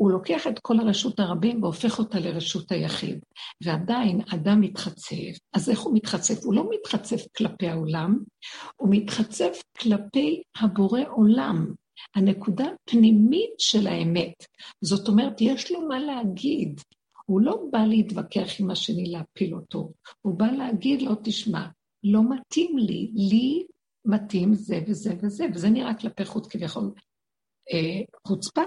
הוא לוקח את כל הרשות הרבים והופך אותה לרשות היחיד. ועדיין אדם מתחצף, אז איך הוא מתחצף? הוא לא מתחצף כלפי העולם, הוא מתחצף כלפי הבורא עולם, הנקודה הפנימית של האמת. זאת אומרת, יש לו מה להגיד. הוא לא בא להתווכח עם השני, להפיל אותו. הוא בא להגיד לו, תשמע, לא מתאים לי, לי מתאים זה וזה וזה, וזה נראה כלפי חוץ כביכול אה, חוצפה.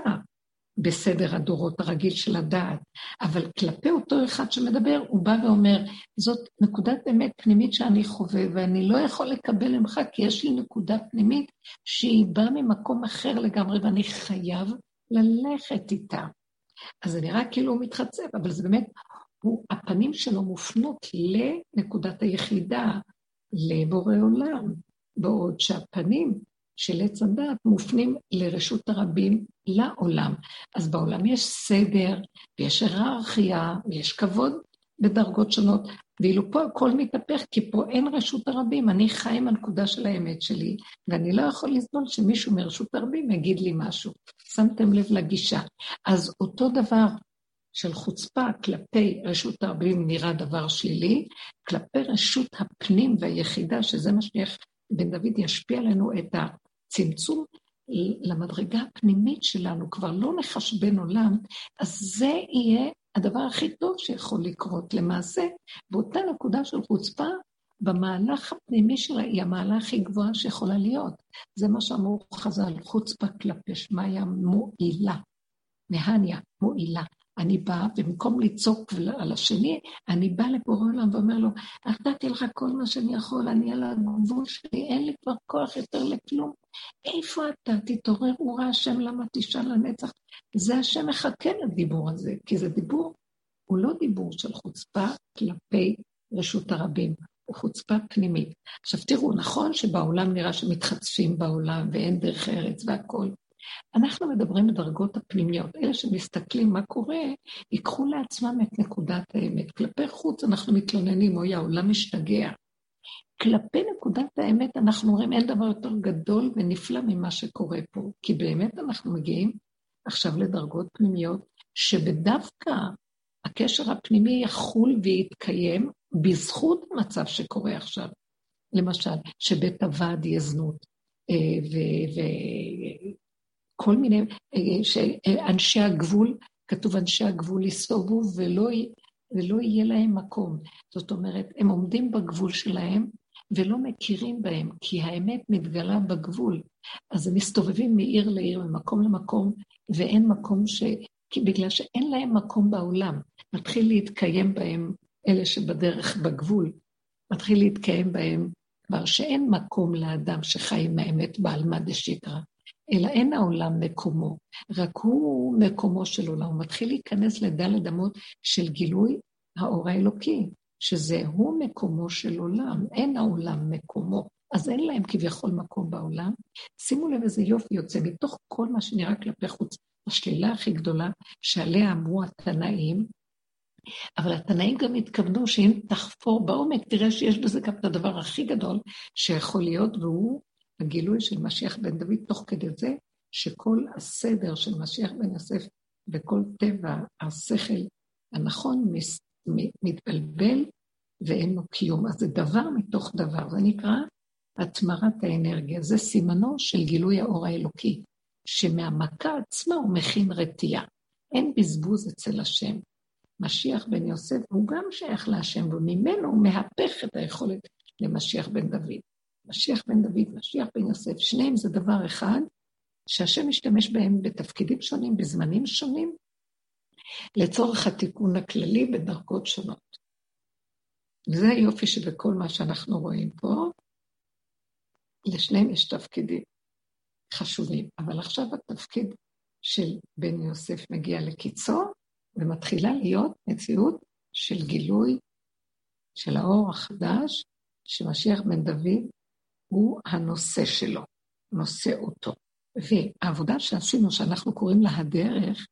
בסדר הדורות הרגיל של הדעת, אבל כלפי אותו אחד שמדבר, הוא בא ואומר, זאת נקודת אמת פנימית שאני חווה, ואני לא יכול לקבל ממך, כי יש לי נקודה פנימית שהיא באה ממקום אחר לגמרי, ואני חייב ללכת איתה. אז זה נראה כאילו הוא מתחצף, אבל זה באמת, הוא, הפנים שלו מופנות לנקודת היחידה, לבורא עולם, בעוד שהפנים של עץ הדת מופנים לרשות הרבים לעולם. אז בעולם יש סדר, ויש היררכיה, ויש כבוד בדרגות שונות, ואילו פה הכל מתהפך, כי פה אין רשות הרבים, אני חי עם הנקודה של האמת שלי, ואני לא יכול לסבול שמישהו מרשות הרבים יגיד לי משהו. שמתם לב לגישה. אז אותו דבר של חוצפה כלפי רשות הרבים נראה דבר שלילי, כלפי רשות הפנים והיחידה, שזה מה בן דוד ישפיע עלינו את. צמצום למדרגה הפנימית שלנו, כבר לא נחשבן עולם, אז זה יהיה הדבר הכי טוב שיכול לקרות. למעשה, באותה נקודה של חוצפה, במהלך הפנימי שלה היא המעלה הכי גבוהה שיכולה להיות. זה מה שאמרו חז"ל, חוצפה כלפי שמיא מועילה. מהניה, מועילה. אני באה, במקום לצעוק על השני, אני באה לבורא עולם ואומר לו, נתתי לך כל מה שאני יכול, אני על הגבול שלי, אין לי כבר כוח יותר לכלום. איפה אתה? תתעורר, הוא ראה השם, למה תשאל לנצח? זה השם מחכה לדיבור הזה, כי זה דיבור, הוא לא דיבור של חוצפה כלפי רשות הרבים, חוצפה פנימית. עכשיו תראו, נכון שבעולם נראה שמתחצפים בעולם ואין דרך ארץ והכול. אנחנו מדברים בדרגות הפנימיות. אלה שמסתכלים מה קורה, ייקחו לעצמם את נקודת האמת. כלפי חוץ אנחנו מתלוננים, אוי, העולם משתגע. כלפי נקודת האמת אנחנו אומרים, אין דבר יותר גדול ונפלא ממה שקורה פה. כי באמת אנחנו מגיעים עכשיו לדרגות פנימיות, שבדווקא הקשר הפנימי יחול ויתקיים בזכות המצב שקורה עכשיו. למשל, שבית הוועד יהיה זנות, וכל מיני, אה, שאנשי הגבול, כתוב אנשי הגבול יסתובבו ולא, ולא יהיה להם מקום. זאת אומרת, הם עומדים בגבול שלהם ולא מכירים בהם, כי האמת מתגלה בגבול. אז הם מסתובבים מעיר לעיר, ממקום למקום, ואין מקום ש... כי בגלל שאין להם מקום בעולם. מתחיל להתקיים בהם אלה שבדרך בגבול, מתחיל להתקיים בהם כבר שאין מקום לאדם שחי עם האמת בעלמא דשקרא, אלא אין העולם מקומו, רק הוא מקומו של עולם. הוא מתחיל להיכנס לדלת אמות של גילוי האור האלוקי, שזה הוא מקומו של עולם, אין העולם מקומו. אז אין להם כביכול מקום בעולם. שימו לב איזה יופי יוצא מתוך כל מה שנראה כלפי חוץ. השלילה הכי גדולה שעליה אמרו התנאים, אבל התנאים גם התכוונו שאם תחפור בעומק, תראה שיש בזה גם את הדבר הכי גדול שיכול להיות, והוא הגילוי של משיח בן דוד, תוך כדי זה שכל הסדר של משיח בן יוסף וכל טבע השכל הנכון מתבלבל ואין לו קיום. אז זה דבר מתוך דבר, זה נקרא התמרת האנרגיה. זה סימנו של גילוי האור האלוקי, שמהמכה עצמה הוא מכין רתיעה. אין בזבוז אצל השם. משיח בן יוסף הוא גם שייך להשם, וממנו הוא מהפך את היכולת למשיח בן דוד. משיח בן דוד, משיח בן יוסף, שניהם זה דבר אחד, שהשם משתמש בהם בתפקידים שונים, בזמנים שונים, לצורך התיקון הכללי בדרגות שונות. וזה היופי שבכל מה שאנחנו רואים פה, לשניהם יש תפקידים חשובים. אבל עכשיו התפקיד של בן יוסף מגיע לקיצו, ומתחילה להיות מציאות של גילוי של האור החדש, שמשיח בן דוד הוא הנושא שלו, נושא אותו. והעבודה שעשינו, שאנחנו קוראים לה הדרך,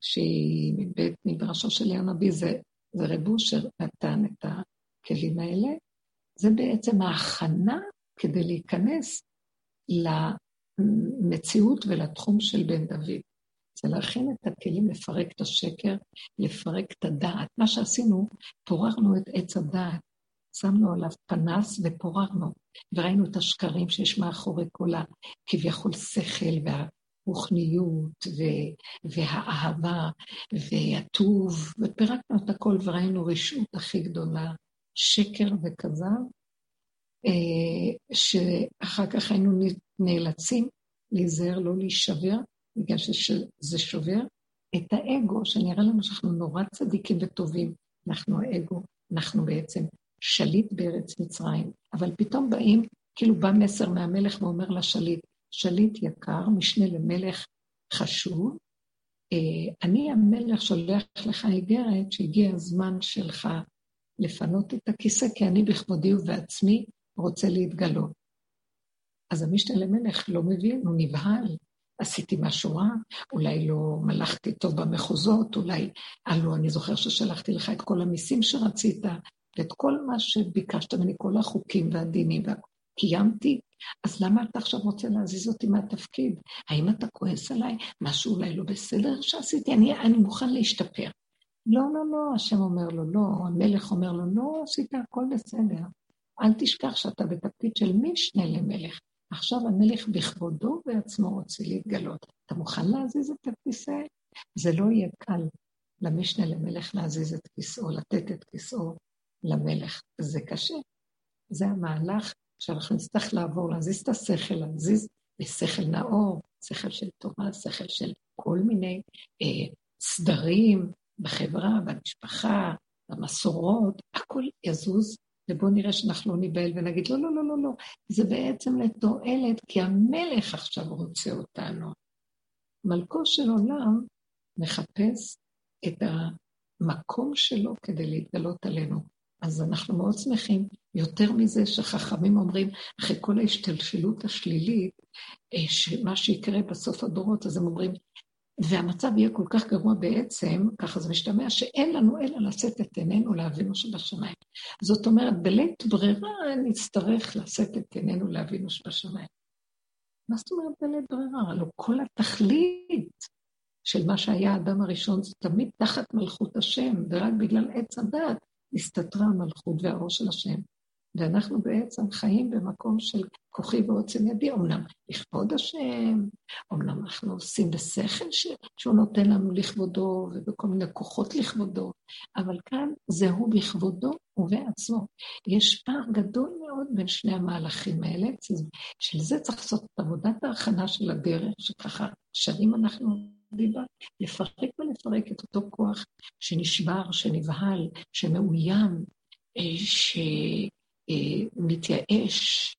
שהיא מבית מדרשו של יאיר נביא, זה, זה רב אושר נתן את הכלים האלה, זה בעצם ההכנה כדי להיכנס למציאות ולתחום של בן דוד. זה להכין את הכלים לפרק את השקר, לפרק את הדעת. מה שעשינו, פוררנו את עץ הדעת, שמנו עליו פנס ופוררנו, וראינו את השקרים שיש מאחורי כל הכביכול שכל והרוחניות והאהבה והטוב, ופירקנו את הכל וראינו רשעות הכי גדולה, שקר וכזב, אה, שאחר כך היינו נאלצים להיזהר לא להישבר, בגלל שזה שובר את האגו, שנראה לנו שאנחנו נורא צדיקים וטובים. אנחנו האגו, אנחנו בעצם שליט בארץ מצרים. אבל פתאום באים, כאילו בא מסר מהמלך ואומר לשליט, שליט יקר, משנה למלך חשוב, אה, אני המלך שולח לך איגרת שהגיע הזמן שלך לפנות את הכיסא, כי אני בכבודי ובעצמי רוצה להתגלות. אז המשנה למלך לא מבין, הוא נבהל. עשיתי משהו רע, אולי לא מלכתי טוב במחוזות, אולי, הלו, אני זוכר ששלחתי לך את כל המיסים שרצית, ואת כל מה שביקשת ממני, כל החוקים והדינים, קיימתי, אז למה אתה עכשיו רוצה להזיז אותי מהתפקיד? האם אתה כועס עליי? משהו אולי לא בסדר שעשיתי? אני, אני מוכן להשתפר. לא, לא, לא, השם אומר לו, לא, המלך אומר לו, לא, עשית הכל בסדר. אל תשכח שאתה בתפקיד של משנה למלך. עכשיו המלך בכבודו בעצמו רוצה להתגלות. אתה מוכן להזיז את הכיסא? זה לא יהיה קל למשנה למלך להזיז את כיסאו, לתת את כיסאו למלך. זה קשה. זה המהלך שאנחנו נצטרך לעבור, להזיז את השכל, להזיז בשכל נאור, שכל של תורה, שכל של כל מיני אה, סדרים בחברה, במשפחה, במסורות, הכל יזוז ובואו נראה שאנחנו לא ניבהל ונגיד, לא, לא, לא, לא, לא, זה בעצם לתועלת, כי המלך עכשיו רוצה אותנו. מלכו של עולם מחפש את המקום שלו כדי להתגלות עלינו. אז אנחנו מאוד שמחים. יותר מזה שחכמים אומרים, אחרי כל ההשתלשלות השלילית, אה, שמה שיקרה בסוף הדורות, אז הם אומרים, והמצב יהיה כל כך גרוע בעצם, ככה זה משתמע, שאין לנו אלא לשאת את עינינו לאבינו שבשמיים. זאת אומרת, בלית ברירה נצטרך לשאת את עינינו לאבינו שבשמיים. מה זאת אומרת בלית ברירה? הלוא כל התכלית של מה שהיה האדם הראשון זה תמיד תחת מלכות השם, ורק בגלל עץ הדת הסתתרה המלכות והאור של השם. ואנחנו בעצם חיים במקום של כוחי ועוצם ידי, אמנם לכבוד השם, אמנם אנחנו עושים בשכל ש... שהוא נותן לנו לכבודו ובכל מיני כוחות לכבודו, אבל כאן זה הוא בכבודו ובעצמו. יש פער גדול מאוד בין שני המהלכים האלה, של זה צריך לעשות את עבודת ההכנה של הדרך, שככה שנים אנחנו דיבה, לפרק ולפרק את אותו כוח שנשבר, שנבהל, שמאוים, אה, ש... אה, מתייאש,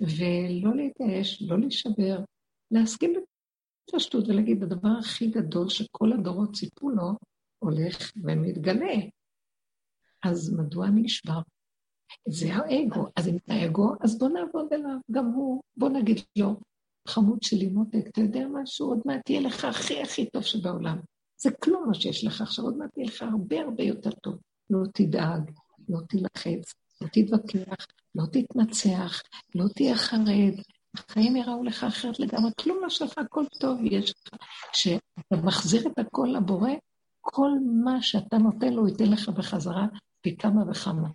ולא להתייאש, לא להישבר, להסכים בפשטות ולהגיד, הדבר הכי גדול שכל הדורות ציפו לו, הולך ומתגלה. אז מדוע אני נשבר? זה האגו. אז אם זה האגו, אז בוא נעבוד עליו, גם הוא. בוא נגיד לו, חמוד שלי מותק, אתה יודע משהו? עוד מעט יהיה לך הכי הכי טוב שבעולם. זה כלום מה שיש לך עכשיו, עוד מעט יהיה לך הרבה הרבה יותר טוב. לא תדאג, לא תילחץ, לא תתווכח, לא תתנצח, לא תהיה חרד, החיים יראו לך אחרת לגמרי, כלום לא שלך, הכל טוב יש לך. כשאתה מחזיר את הכל לבורא, כל מה שאתה נותן לו ייתן לך בחזרה פי כמה וכמה.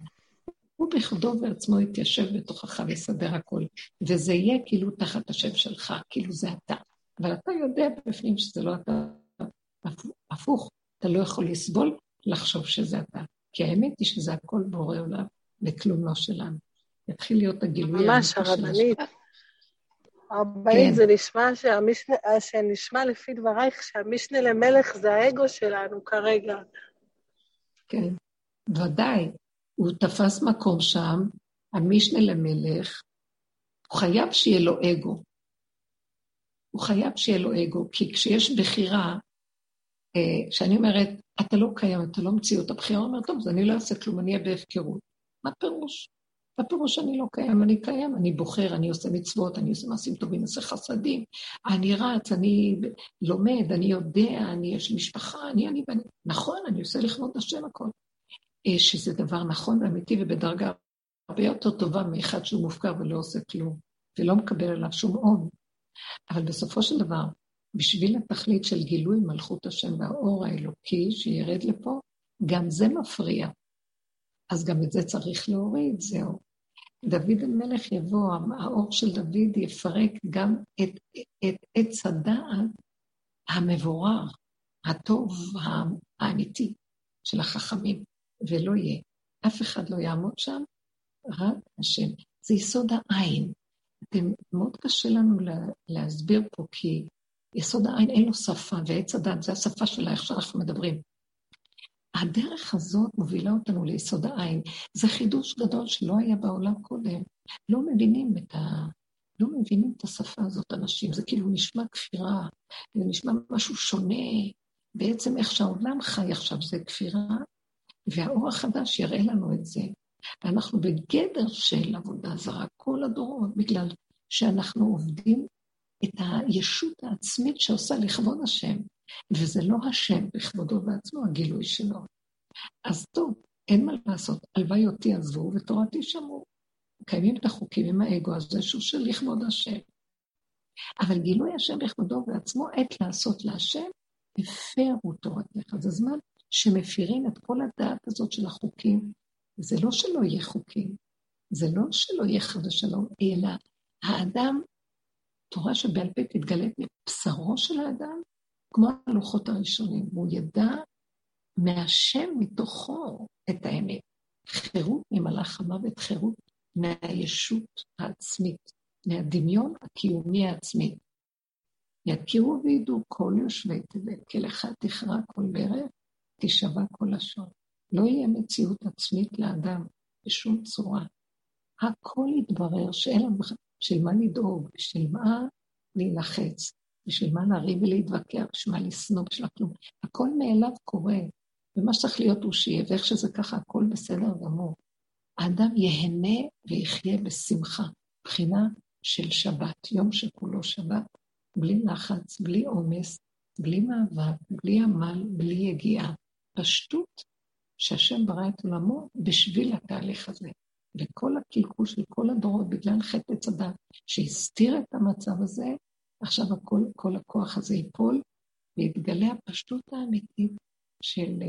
הוא בכבודו ועצמו יתיישב בתוכך ויסדר הכל, וזה יהיה כאילו תחת השם שלך, כאילו זה אתה. אבל אתה יודע בפנים שזה לא אתה, הפוך, אתה לא יכול לסבול לחשוב שזה אתה. כי האמת היא שזה הכל בורא עולם, וכלום לא שלנו. יתחיל להיות הגילוי ממש, הרבנית. הרבנית, כן. זה נשמע שהמשנה, שנשמע לפי דברייך שהמשנה למלך זה האגו שלנו כרגע. כן, ודאי. הוא תפס מקום שם, המשנה למלך, הוא חייב שיהיה לו אגו. הוא חייב שיהיה לו אגו, כי כשיש בחירה, אה, כשאני אומרת, אתה לא קיים, אתה לא מציאות, הבחירה אומרת, טוב, אז אני לא אעשה כלום, אני אהיה בהפקרות. מה פירוש? מה פירוש שאני לא קיים? אני קיים, אני בוחר, אני עושה מצוות, אני עושה מעשים טובים, עושה חסדים, אני רץ, אני לומד, אני יודע, אני יש לי משפחה, אני, אני, אני, נכון, אני עושה לכבוד השם הכל. אה, שזה דבר נכון ואמיתי ובדרגה הרבה יותר טובה מאחד שהוא מופקר ולא עושה כלום, ולא מקבל עליו שום הון. אבל בסופו של דבר, בשביל התכלית של גילוי מלכות השם והאור האלוקי שירד לפה, גם זה מפריע. אז גם את זה צריך להוריד, זהו. דוד המלך יבוא, האור של דוד יפרק גם את, את עץ הדעת המבורר, הטוב, האמיתי של החכמים, ולא יהיה. אף אחד לא יעמוד שם, רק השם. זה יסוד העין. אתם, מאוד קשה לנו לה, להסביר פה, כי יסוד העין אין לו שפה, ועץ הדת זה השפה שלה, איך שאנחנו מדברים. הדרך הזאת מובילה אותנו ליסוד העין. זה חידוש גדול שלא היה בעולם קודם. לא מבינים את ה... לא מבינים את השפה הזאת, אנשים. זה כאילו נשמע כפירה, זה נשמע משהו שונה. בעצם איך שהעולם חי עכשיו זה כפירה, והאור החדש יראה לנו את זה. ואנחנו בגדר של עבודה זרה כל הדורות, בגלל שאנחנו עובדים את הישות העצמית שעושה לכבוד השם. וזה לא השם בכבודו ועצמו, הגילוי שלו. אז טוב, אין מה לעשות, הלוואי אותי עזבו ותורתי שמרו. מקיימים את החוקים עם האגו הזה שהוא של לכבוד השם. אבל גילוי השם בכבודו ועצמו, עת לעשות להשם, הפרו תורתך. זה זמן שמפירים את כל הדעת הזאת של החוקים. זה לא שלא יהיה חוקים, זה לא שלא יהיה חד ושלום, אלא האדם, תורה שבעל פה תתגלה מבשרו של האדם, כמו הלוחות הראשונים, והוא ידע מהשם מתוכו את האמת. חירות ממלאך המוות, חירות מהישות העצמית, מהדמיון הקיומי העצמי. יכירו וידעו כל יושבי תבל, כי לך תכרע כל ברך, תישבע כל לשון. לא יהיה מציאות עצמית לאדם בשום צורה. הכל יתברר שאין לנו בשביל מה לדאוג, בשביל מה להילחץ, בשביל מה לריב ולהתווכח, בשביל מה לשנוא, בשביל כלום. הכל מאליו קורה. ומה שצריך להיות הוא שיהיה, ואיך שזה ככה, הכל בסדר גמור. האדם ייהנה ויחיה בשמחה, מבחינה של שבת, יום שכולו שבת, בלי לחץ, בלי עומס, בלי מאבק, בלי עמל, בלי יגיעה. פשטות שהשם ברא את עולמו בשביל התהליך הזה. וכל הקלקול של כל הדורות בגלל חטא עץ הדת, שהסתיר את המצב הזה, עכשיו הכל, כל הכוח הזה ייפול, ויתגלה הפשטות האמיתית של,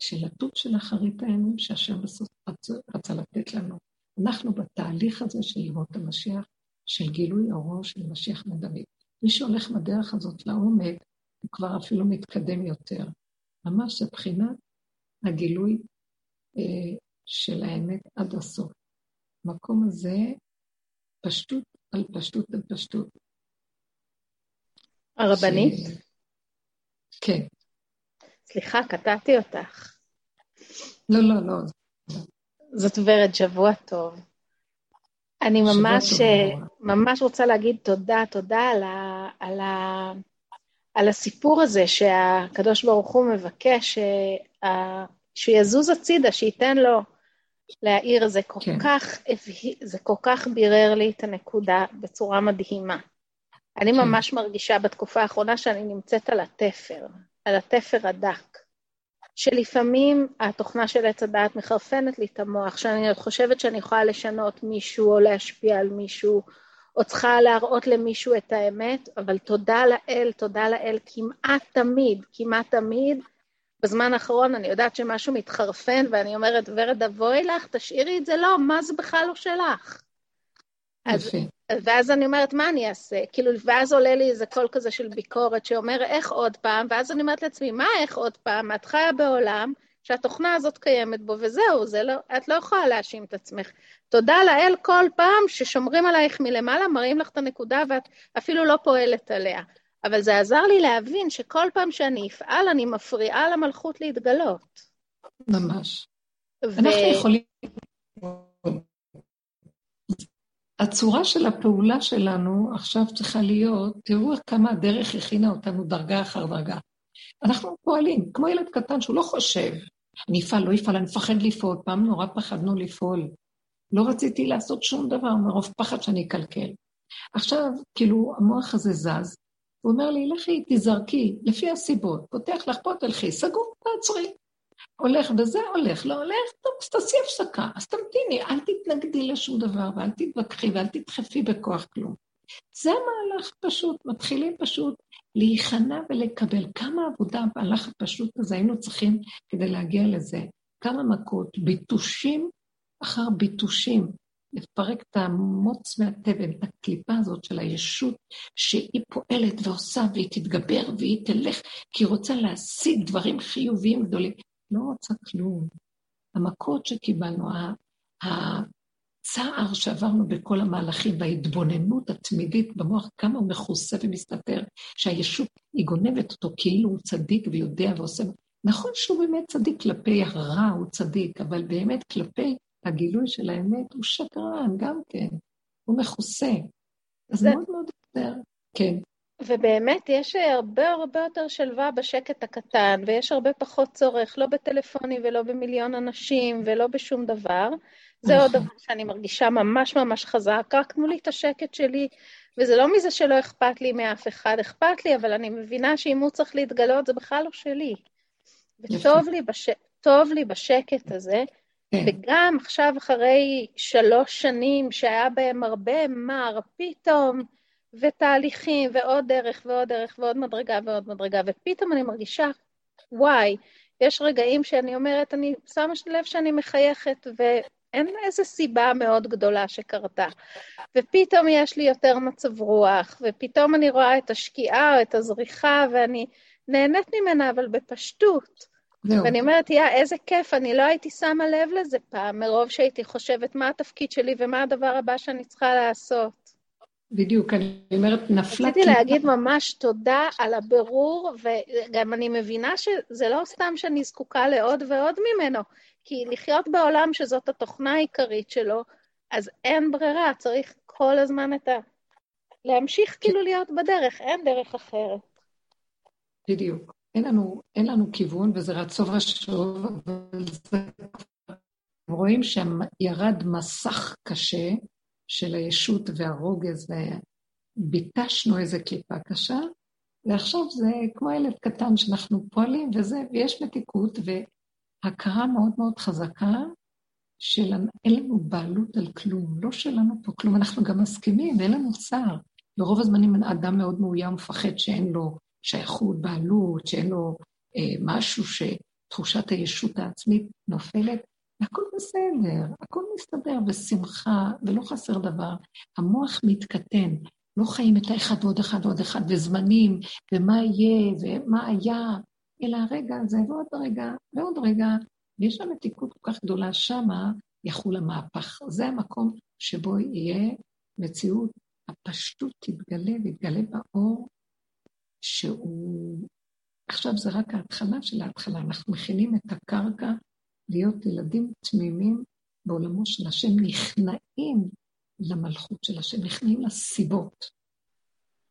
של התות של אחרית הימים שהשם בסוף רצה, לתת לנו. אנחנו בתהליך הזה של לראות המשיח, של גילוי אורו של משיח מדוד. מי שהולך בדרך הזאת לעומק, הוא כבר אפילו מתקדם יותר. ממש מבחינת הגילוי אה, של האמת עד הסוף. המקום הזה, פשטות על פשטות על פשטות. הרבנית? ש... כן. סליחה, קטעתי אותך. לא, לא, לא. זאת ורד, שבוע טוב. אני ממש, טוב. ממש רוצה להגיד תודה, תודה על, ה, על, ה, על הסיפור הזה שהקדוש ברוך הוא מבקש שהוא יזוז הצידה, שייתן לו להעיר. זה כל, כן. כך, זה כל כך בירר לי את הנקודה בצורה מדהימה. אני כן. ממש מרגישה בתקופה האחרונה שאני נמצאת על התפר, על התפר הדק. שלפעמים התוכנה של עץ הדעת מחרפנת לי את המוח, שאני חושבת שאני יכולה לשנות מישהו או להשפיע על מישהו, או צריכה להראות למישהו את האמת, אבל תודה לאל, תודה לאל, כמעט תמיד, כמעט תמיד, בזמן האחרון אני יודעת שמשהו מתחרפן, ואני אומרת, ורד, אבוי לך, תשאירי את זה, לא, מה זה בכלל לא שלך? אז, ואז אני אומרת, מה אני אעשה? כאילו, ואז עולה לי איזה קול כזה של ביקורת שאומר, איך עוד פעם? ואז אני אומרת לעצמי, מה איך עוד פעם? את חיה בעולם שהתוכנה הזאת קיימת בו, וזהו, זה לא, את לא יכולה להאשים את עצמך. תודה לאל כל פעם ששומרים עלייך מלמעלה, מראים לך את הנקודה ואת אפילו לא פועלת עליה. אבל זה עזר לי להבין שכל פעם שאני אפעל, אני מפריעה למלכות להתגלות. ממש. ו... אנחנו יכולים... הצורה של הפעולה שלנו עכשיו צריכה להיות, תראו כמה הדרך הכינה אותנו דרגה אחר דרגה. אנחנו פועלים, כמו ילד קטן שהוא לא חושב, אני אפעל, לא אפעל, אני מפחד לפעול, פעם נורא פחדנו לפעול. לא רציתי לעשות שום דבר מרוב פחד שאני אקלקל. עכשיו, כאילו, המוח הזה זז, הוא אומר לי, לכי, תזרקי, לפי הסיבות, פותח לך פה, תלכי, סגור, תעצרי. הולך וזה הולך, לא הולך, טוב, אז תעשי הפסקה, אז תמתיני, אל תתנגדי לשום דבר, ואל תתווכחי ואל תדחפי בכוח כלום. זה המהלך פשוט, מתחילים פשוט להיכנע ולקבל. כמה עבודה במהלך הפשוט הזה היינו צריכים כדי להגיע לזה? כמה מכות, ביטושים אחר ביטושים, לפרק את המוץ מהתבן, את הקליפה הזאת של הישות, שהיא פועלת ועושה והיא תתגבר והיא תלך, כי היא רוצה להשיג דברים חיוביים גדולים. לא רוצה כלום. המכות שקיבלנו, הצער שעברנו בכל המהלכים וההתבוננות התמידית במוח, כמה הוא מכוסה ומסתתר, שהישות, היא גונבת אותו כאילו הוא צדיק ויודע ועושה... נכון שהוא באמת צדיק כלפי הרע, הוא צדיק, אבל באמת כלפי הגילוי של האמת הוא שקרן גם כן, הוא מכוסה. אז זה... מאוד מאוד יותר, כן. ובאמת יש הרבה הרבה יותר שלווה בשקט הקטן, ויש הרבה פחות צורך, לא בטלפונים ולא במיליון אנשים ולא בשום דבר. זה עוד נכון. דבר שאני מרגישה ממש ממש חזק, רק תנו לי את השקט שלי, וזה לא מזה שלא אכפת לי מאף אחד, אכפת לי, אבל אני מבינה שאם הוא צריך להתגלות, זה בכלל לא שלי. וטוב לי, בש... לי בשקט הזה, כן. וגם עכשיו, אחרי שלוש שנים שהיה בהם הרבה מר, פתאום, ותהליכים, ועוד דרך ועוד דרך ועוד מדרגה ועוד מדרגה, ופתאום אני מרגישה, וואי, יש רגעים שאני אומרת, אני שמה לב שאני מחייכת, ואין איזו סיבה מאוד גדולה שקרתה. ופתאום יש לי יותר מצב רוח, ופתאום אני רואה את השקיעה או את הזריחה, ואני נהנית ממנה, אבל בפשטות. זהו. ואני אומרת, יא, איזה כיף, אני לא הייתי שמה לב לזה פעם, מרוב שהייתי חושבת מה התפקיד שלי ומה הדבר הבא שאני צריכה לעשות. בדיוק, אני אומרת, נפלה... רציתי להגיד ממש תודה על הבירור, וגם אני מבינה שזה לא סתם שאני זקוקה לעוד ועוד ממנו, כי לחיות בעולם שזאת התוכנה העיקרית שלו, אז אין ברירה, צריך כל הזמן את ה... להמשיך כאילו להיות בדרך, אין דרך אחרת. בדיוק. אין לנו, אין לנו כיוון, וזה רצו ושוב, אבל זה... רואים שירד מסך קשה של הישות והרוגז, וביטשנו איזה קליפה קשה, ועכשיו זה כמו ילד קטן שאנחנו פועלים וזה, ויש מתיקות והכרה מאוד מאוד חזקה של אין לנו בעלות על כלום, לא שלנו פה כלום, אנחנו גם מסכימים, אין לנו צער. ברוב הזמנים אדם מאוד מאוים, מפחד שאין לו שייכות, בעלות, שאין לו אה, משהו שתחושת הישות העצמית נופלת, והכל בסדר, הכל מסתדר בשמחה, ולא חסר דבר. המוח מתקטן, לא חיים את האחד ועוד אחד ועוד אחד, וזמנים, ומה יהיה, ומה היה, אלא הרגע הזה, ועוד רגע, ועוד רגע, ויש שם מתיקות כל כך גדולה, שמה יחול המהפך. זה המקום שבו יהיה מציאות, הפשטות תתגלה ויתגלה באור, שהוא... עכשיו זה רק ההתחלה של ההתחלה, אנחנו מכינים את הקרקע להיות ילדים תמימים בעולמו של השם, נכנעים למלכות של השם, נכנעים לסיבות.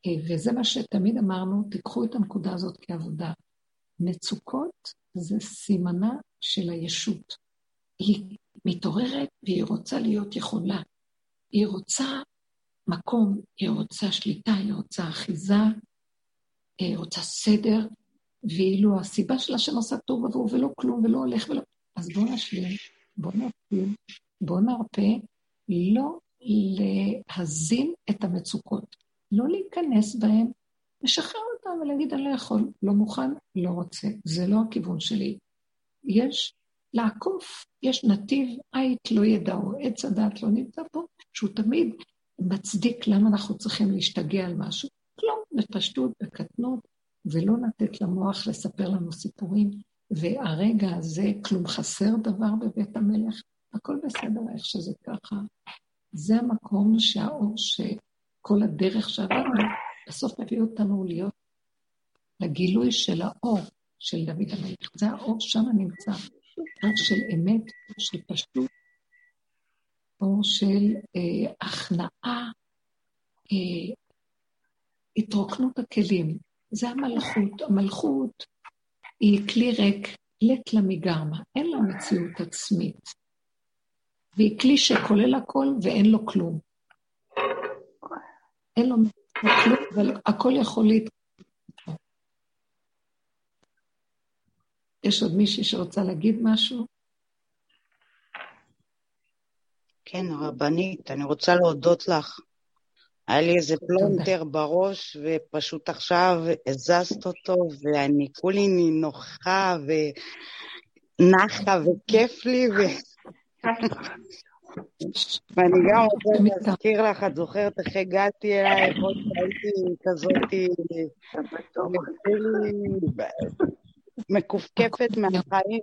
אה, וזה מה שתמיד אמרנו, תיקחו את הנקודה הזאת כעבודה. מצוקות זה סימנה של הישות. היא מתעוררת והיא רוצה להיות יכולה. היא רוצה מקום, היא רוצה שליטה, היא רוצה אחיזה, היא רוצה סדר, ואילו הסיבה שלה שנעשה טוב עבור ולא כלום ולא הולך ולא... אז בואו נשלים, בואו נפעיל, בואו נרפה, לא להזין את המצוקות, לא להיכנס בהן, לשחרר אותן ולהגיד, אני לא יכול, לא מוכן, לא רוצה. זה לא הכיוון שלי. יש לעקוף, יש נתיב עית לא ידעו, עץ הדת לא נמצא פה, שהוא תמיד מצדיק למה אנחנו צריכים להשתגע על משהו. כלום, בפשטות, בקטנות, ולא לתת למוח לספר לנו סיפורים, והרגע הזה, כלום חסר דבר בבית המלך, הכל בסדר איך שזה ככה. זה המקום שהאור, שכל הדרך שעברנו, בסוף מביא אותנו להיות לגילוי של האור של דוד המלך. זה האור שם נמצא, אור של אמת, של פשטות, אור של אה, הכנעה, אה, התרוקנות הכלים. זה המלכות. המלכות היא כלי ריק, לט לה מגרמה, אין לה מציאות עצמית. והיא כלי שכולל הכל ואין לו כלום. אין לו כלום, אבל הכל יכול להתקדם. יש עוד מישהי שרוצה להגיד משהו? כן, הרבנית, אני רוצה להודות לך. היה לי איזה פלונטר בראש, ופשוט עכשיו הזזת אותו, ואני כולי נינוחה ונחה וכיף לי, ו... ואני גם רוצה להזכיר לך, את זוכרת איך הגעתי אלייך, עוד שהייתי כזאתי, מכופכפת מהחיים,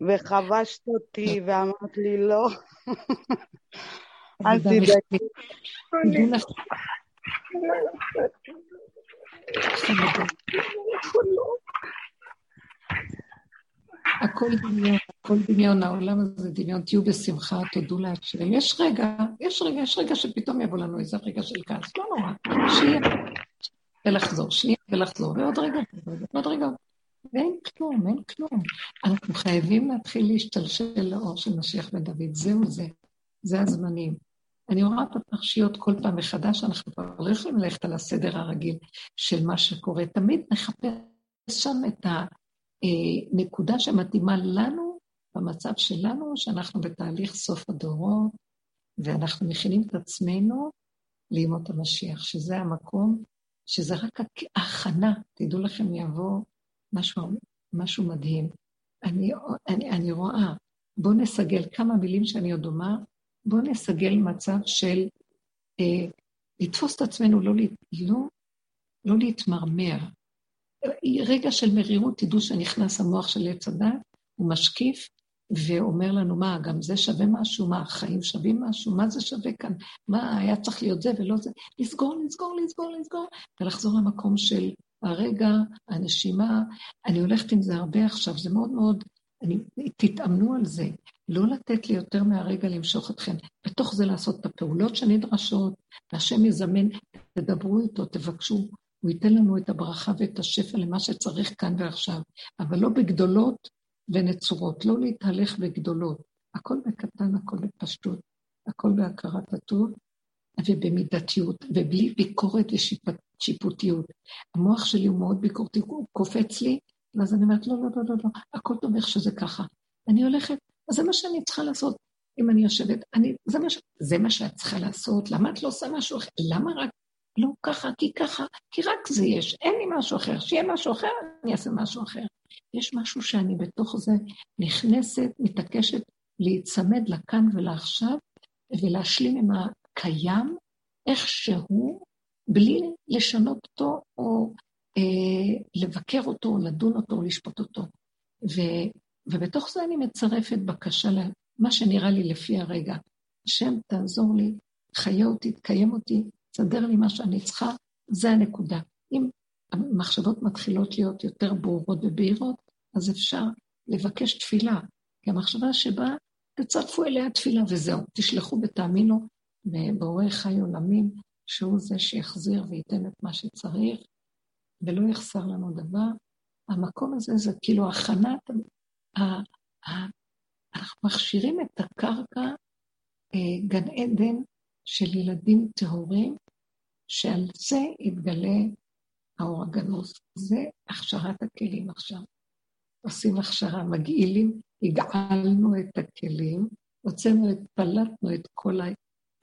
וחבשת אותי ואמרת לי לא, אל תדאגי. הכל דמיון, הכל דמיון, העולם הזה דמיון, תהיו בשמחה, תודו להשם. יש רגע, יש רגע, יש רגע שפתאום יבוא לנו איזה רגע של כעס, לא נורא, שיהיה. ולחזור, שיהיה ולחזור, ועוד רגע, ועוד רגע, ואין כלום, אין כלום. אנחנו חייבים להתחיל להשתלשל לאור של משיח בן דוד, זהו זה, זה הזמנים. אני רואה את הפרשיות כל פעם מחדש, אנחנו כבר לא יכולים ללכת על הסדר הרגיל של מה שקורה. תמיד נחפש שם את הנקודה שמתאימה לנו, במצב שלנו, שאנחנו בתהליך סוף הדורות, ואנחנו מכינים את עצמנו לימות המשיח, שזה המקום, שזה רק ההכנה, תדעו לכם, יבוא משהו, משהו מדהים. אני, אני, אני רואה, בואו נסגל כמה מילים שאני עוד אומר, בואו נסגל מצב של אה, לתפוס את עצמנו, לא, לא, לא להתמרמר. רגע של מרירות, תדעו שנכנס המוח של עץ הדת, הוא משקיף ואומר לנו, מה, גם זה שווה משהו? מה, החיים שווים משהו? מה זה שווה כאן? מה, היה צריך להיות זה ולא זה? לסגור, לסגור, לסגור, לסגור, ולחזור למקום של הרגע, הנשימה. אני הולכת עם זה הרבה עכשיו, זה מאוד מאוד, אני, תתאמנו על זה. לא לתת לי יותר מהרגע למשוך אתכם. בתוך זה לעשות את הפעולות שנדרשות, והשם יזמן, תדברו איתו, תבקשו, הוא ייתן לנו את הברכה ואת השפע למה שצריך כאן ועכשיו, אבל לא בגדולות ונצורות, לא להתהלך בגדולות. הכל בקטן, הכל בפשטות, הכל בהכרת הטוב ובמידתיות, ובלי ביקורת ושיפוטיות. המוח שלי הוא מאוד ביקורתי, הוא קופץ לי, ואז אני אומרת, לא, לא, לא, לא, לא, הכל טוב איך שזה ככה. אני הולכת, אז זה מה שאני צריכה לעשות. אם אני יושבת, אני, זה, מה, ש... זה מה שאת צריכה לעשות, למה את לא עושה משהו אחר? למה רק לא ככה, כי ככה, כי רק זה יש, אין לי משהו אחר. שיהיה משהו אחר, אני אעשה משהו אחר. יש משהו שאני בתוך זה נכנסת, מתעקשת להיצמד לכאן ולעכשיו, ולהשלים עם הקיים, איך שהוא, בלי לשנות אותו, או אה, לבקר אותו, או לדון אותו, או לשפוט אותו. ו, ובתוך זה אני מצרפת בקשה למה שנראה לי לפי הרגע. השם, תעזור לי, חיה אותי, תקיים אותי, תסדר לי מה שאני צריכה, זה הנקודה. אם המחשבות מתחילות להיות יותר ברורות ובהירות, אז אפשר לבקש תפילה. כי המחשבה שבאה, תצרפו אליה תפילה וזהו, תשלחו ותאמינו בבורא חי עולמים, שהוא זה שיחזיר וייתן את מה שצריך, ולא יחסר לנו דבר. המקום הזה זה כאילו הכנת, אנחנו מכשירים את הקרקע, אה, גן עדן של ילדים טהורים, שעל זה יתגלה האור הגנוז. זה הכשרת הכלים עכשיו. עושים הכשרה, מגעילים, הגעלנו את הכלים, הוצאנו את, פלטנו את כל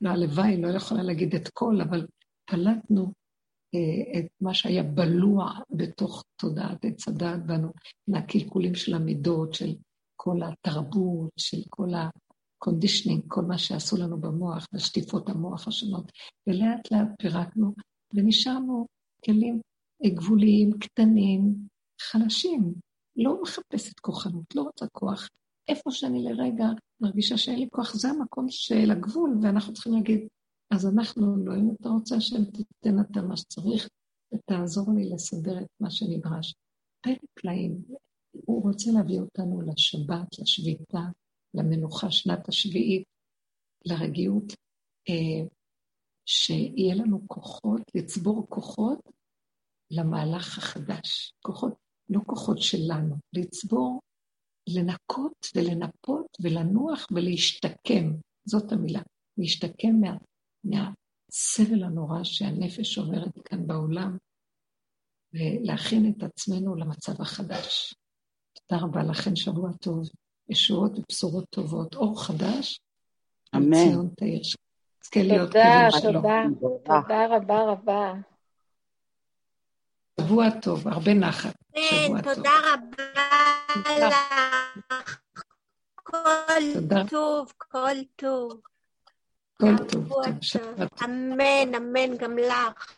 לא, הלוואי, לא יכולה להגיד את כל, אבל פלטנו אה, את מה שהיה בלוע בתוך תודעת עץ הדעת בנו, מהקלקולים של המידות, של כל התרבות, של כל ה conditioning, כל מה שעשו לנו במוח, ושטיפות המוח השונות, ולאט לאט פירקנו, ונשארנו כלים גבוליים, קטנים, חלשים. לא מחפשת כוחנות, לא רוצה כוח. איפה שאני לרגע מרגישה שאין לי כוח, זה המקום של הגבול, ואנחנו צריכים להגיד, אז אנחנו לא, אם אתה רוצה שהם תיתן אתה מה שצריך, ותעזור לי לסדר את מה שנדרש. פלא פלאים, הוא רוצה להביא אותנו לשבת, לשביתה, למנוחה שנת השביעית, לרגיעות, אה, שיהיה לנו כוחות, לצבור כוחות למהלך החדש. כוחות, לא כוחות שלנו, לצבור, לנקות ולנפות ולנוח ולהשתקם, זאת המילה, להשתקם מה, מהסבל הנורא שהנפש עוברת כאן בעולם, ולהכין את עצמנו למצב החדש. תודה רבה לכם, שבוע טוב, ישועות ובשורות טובות, אור חדש. אמן. ציון תאיר. תודה, תודה, תודה רבה רבה. שבוע טוב, הרבה נחת. כן, תודה רבה לך. כל טוב, כל טוב. כל טוב, טוב. אמן, אמן, גם לך.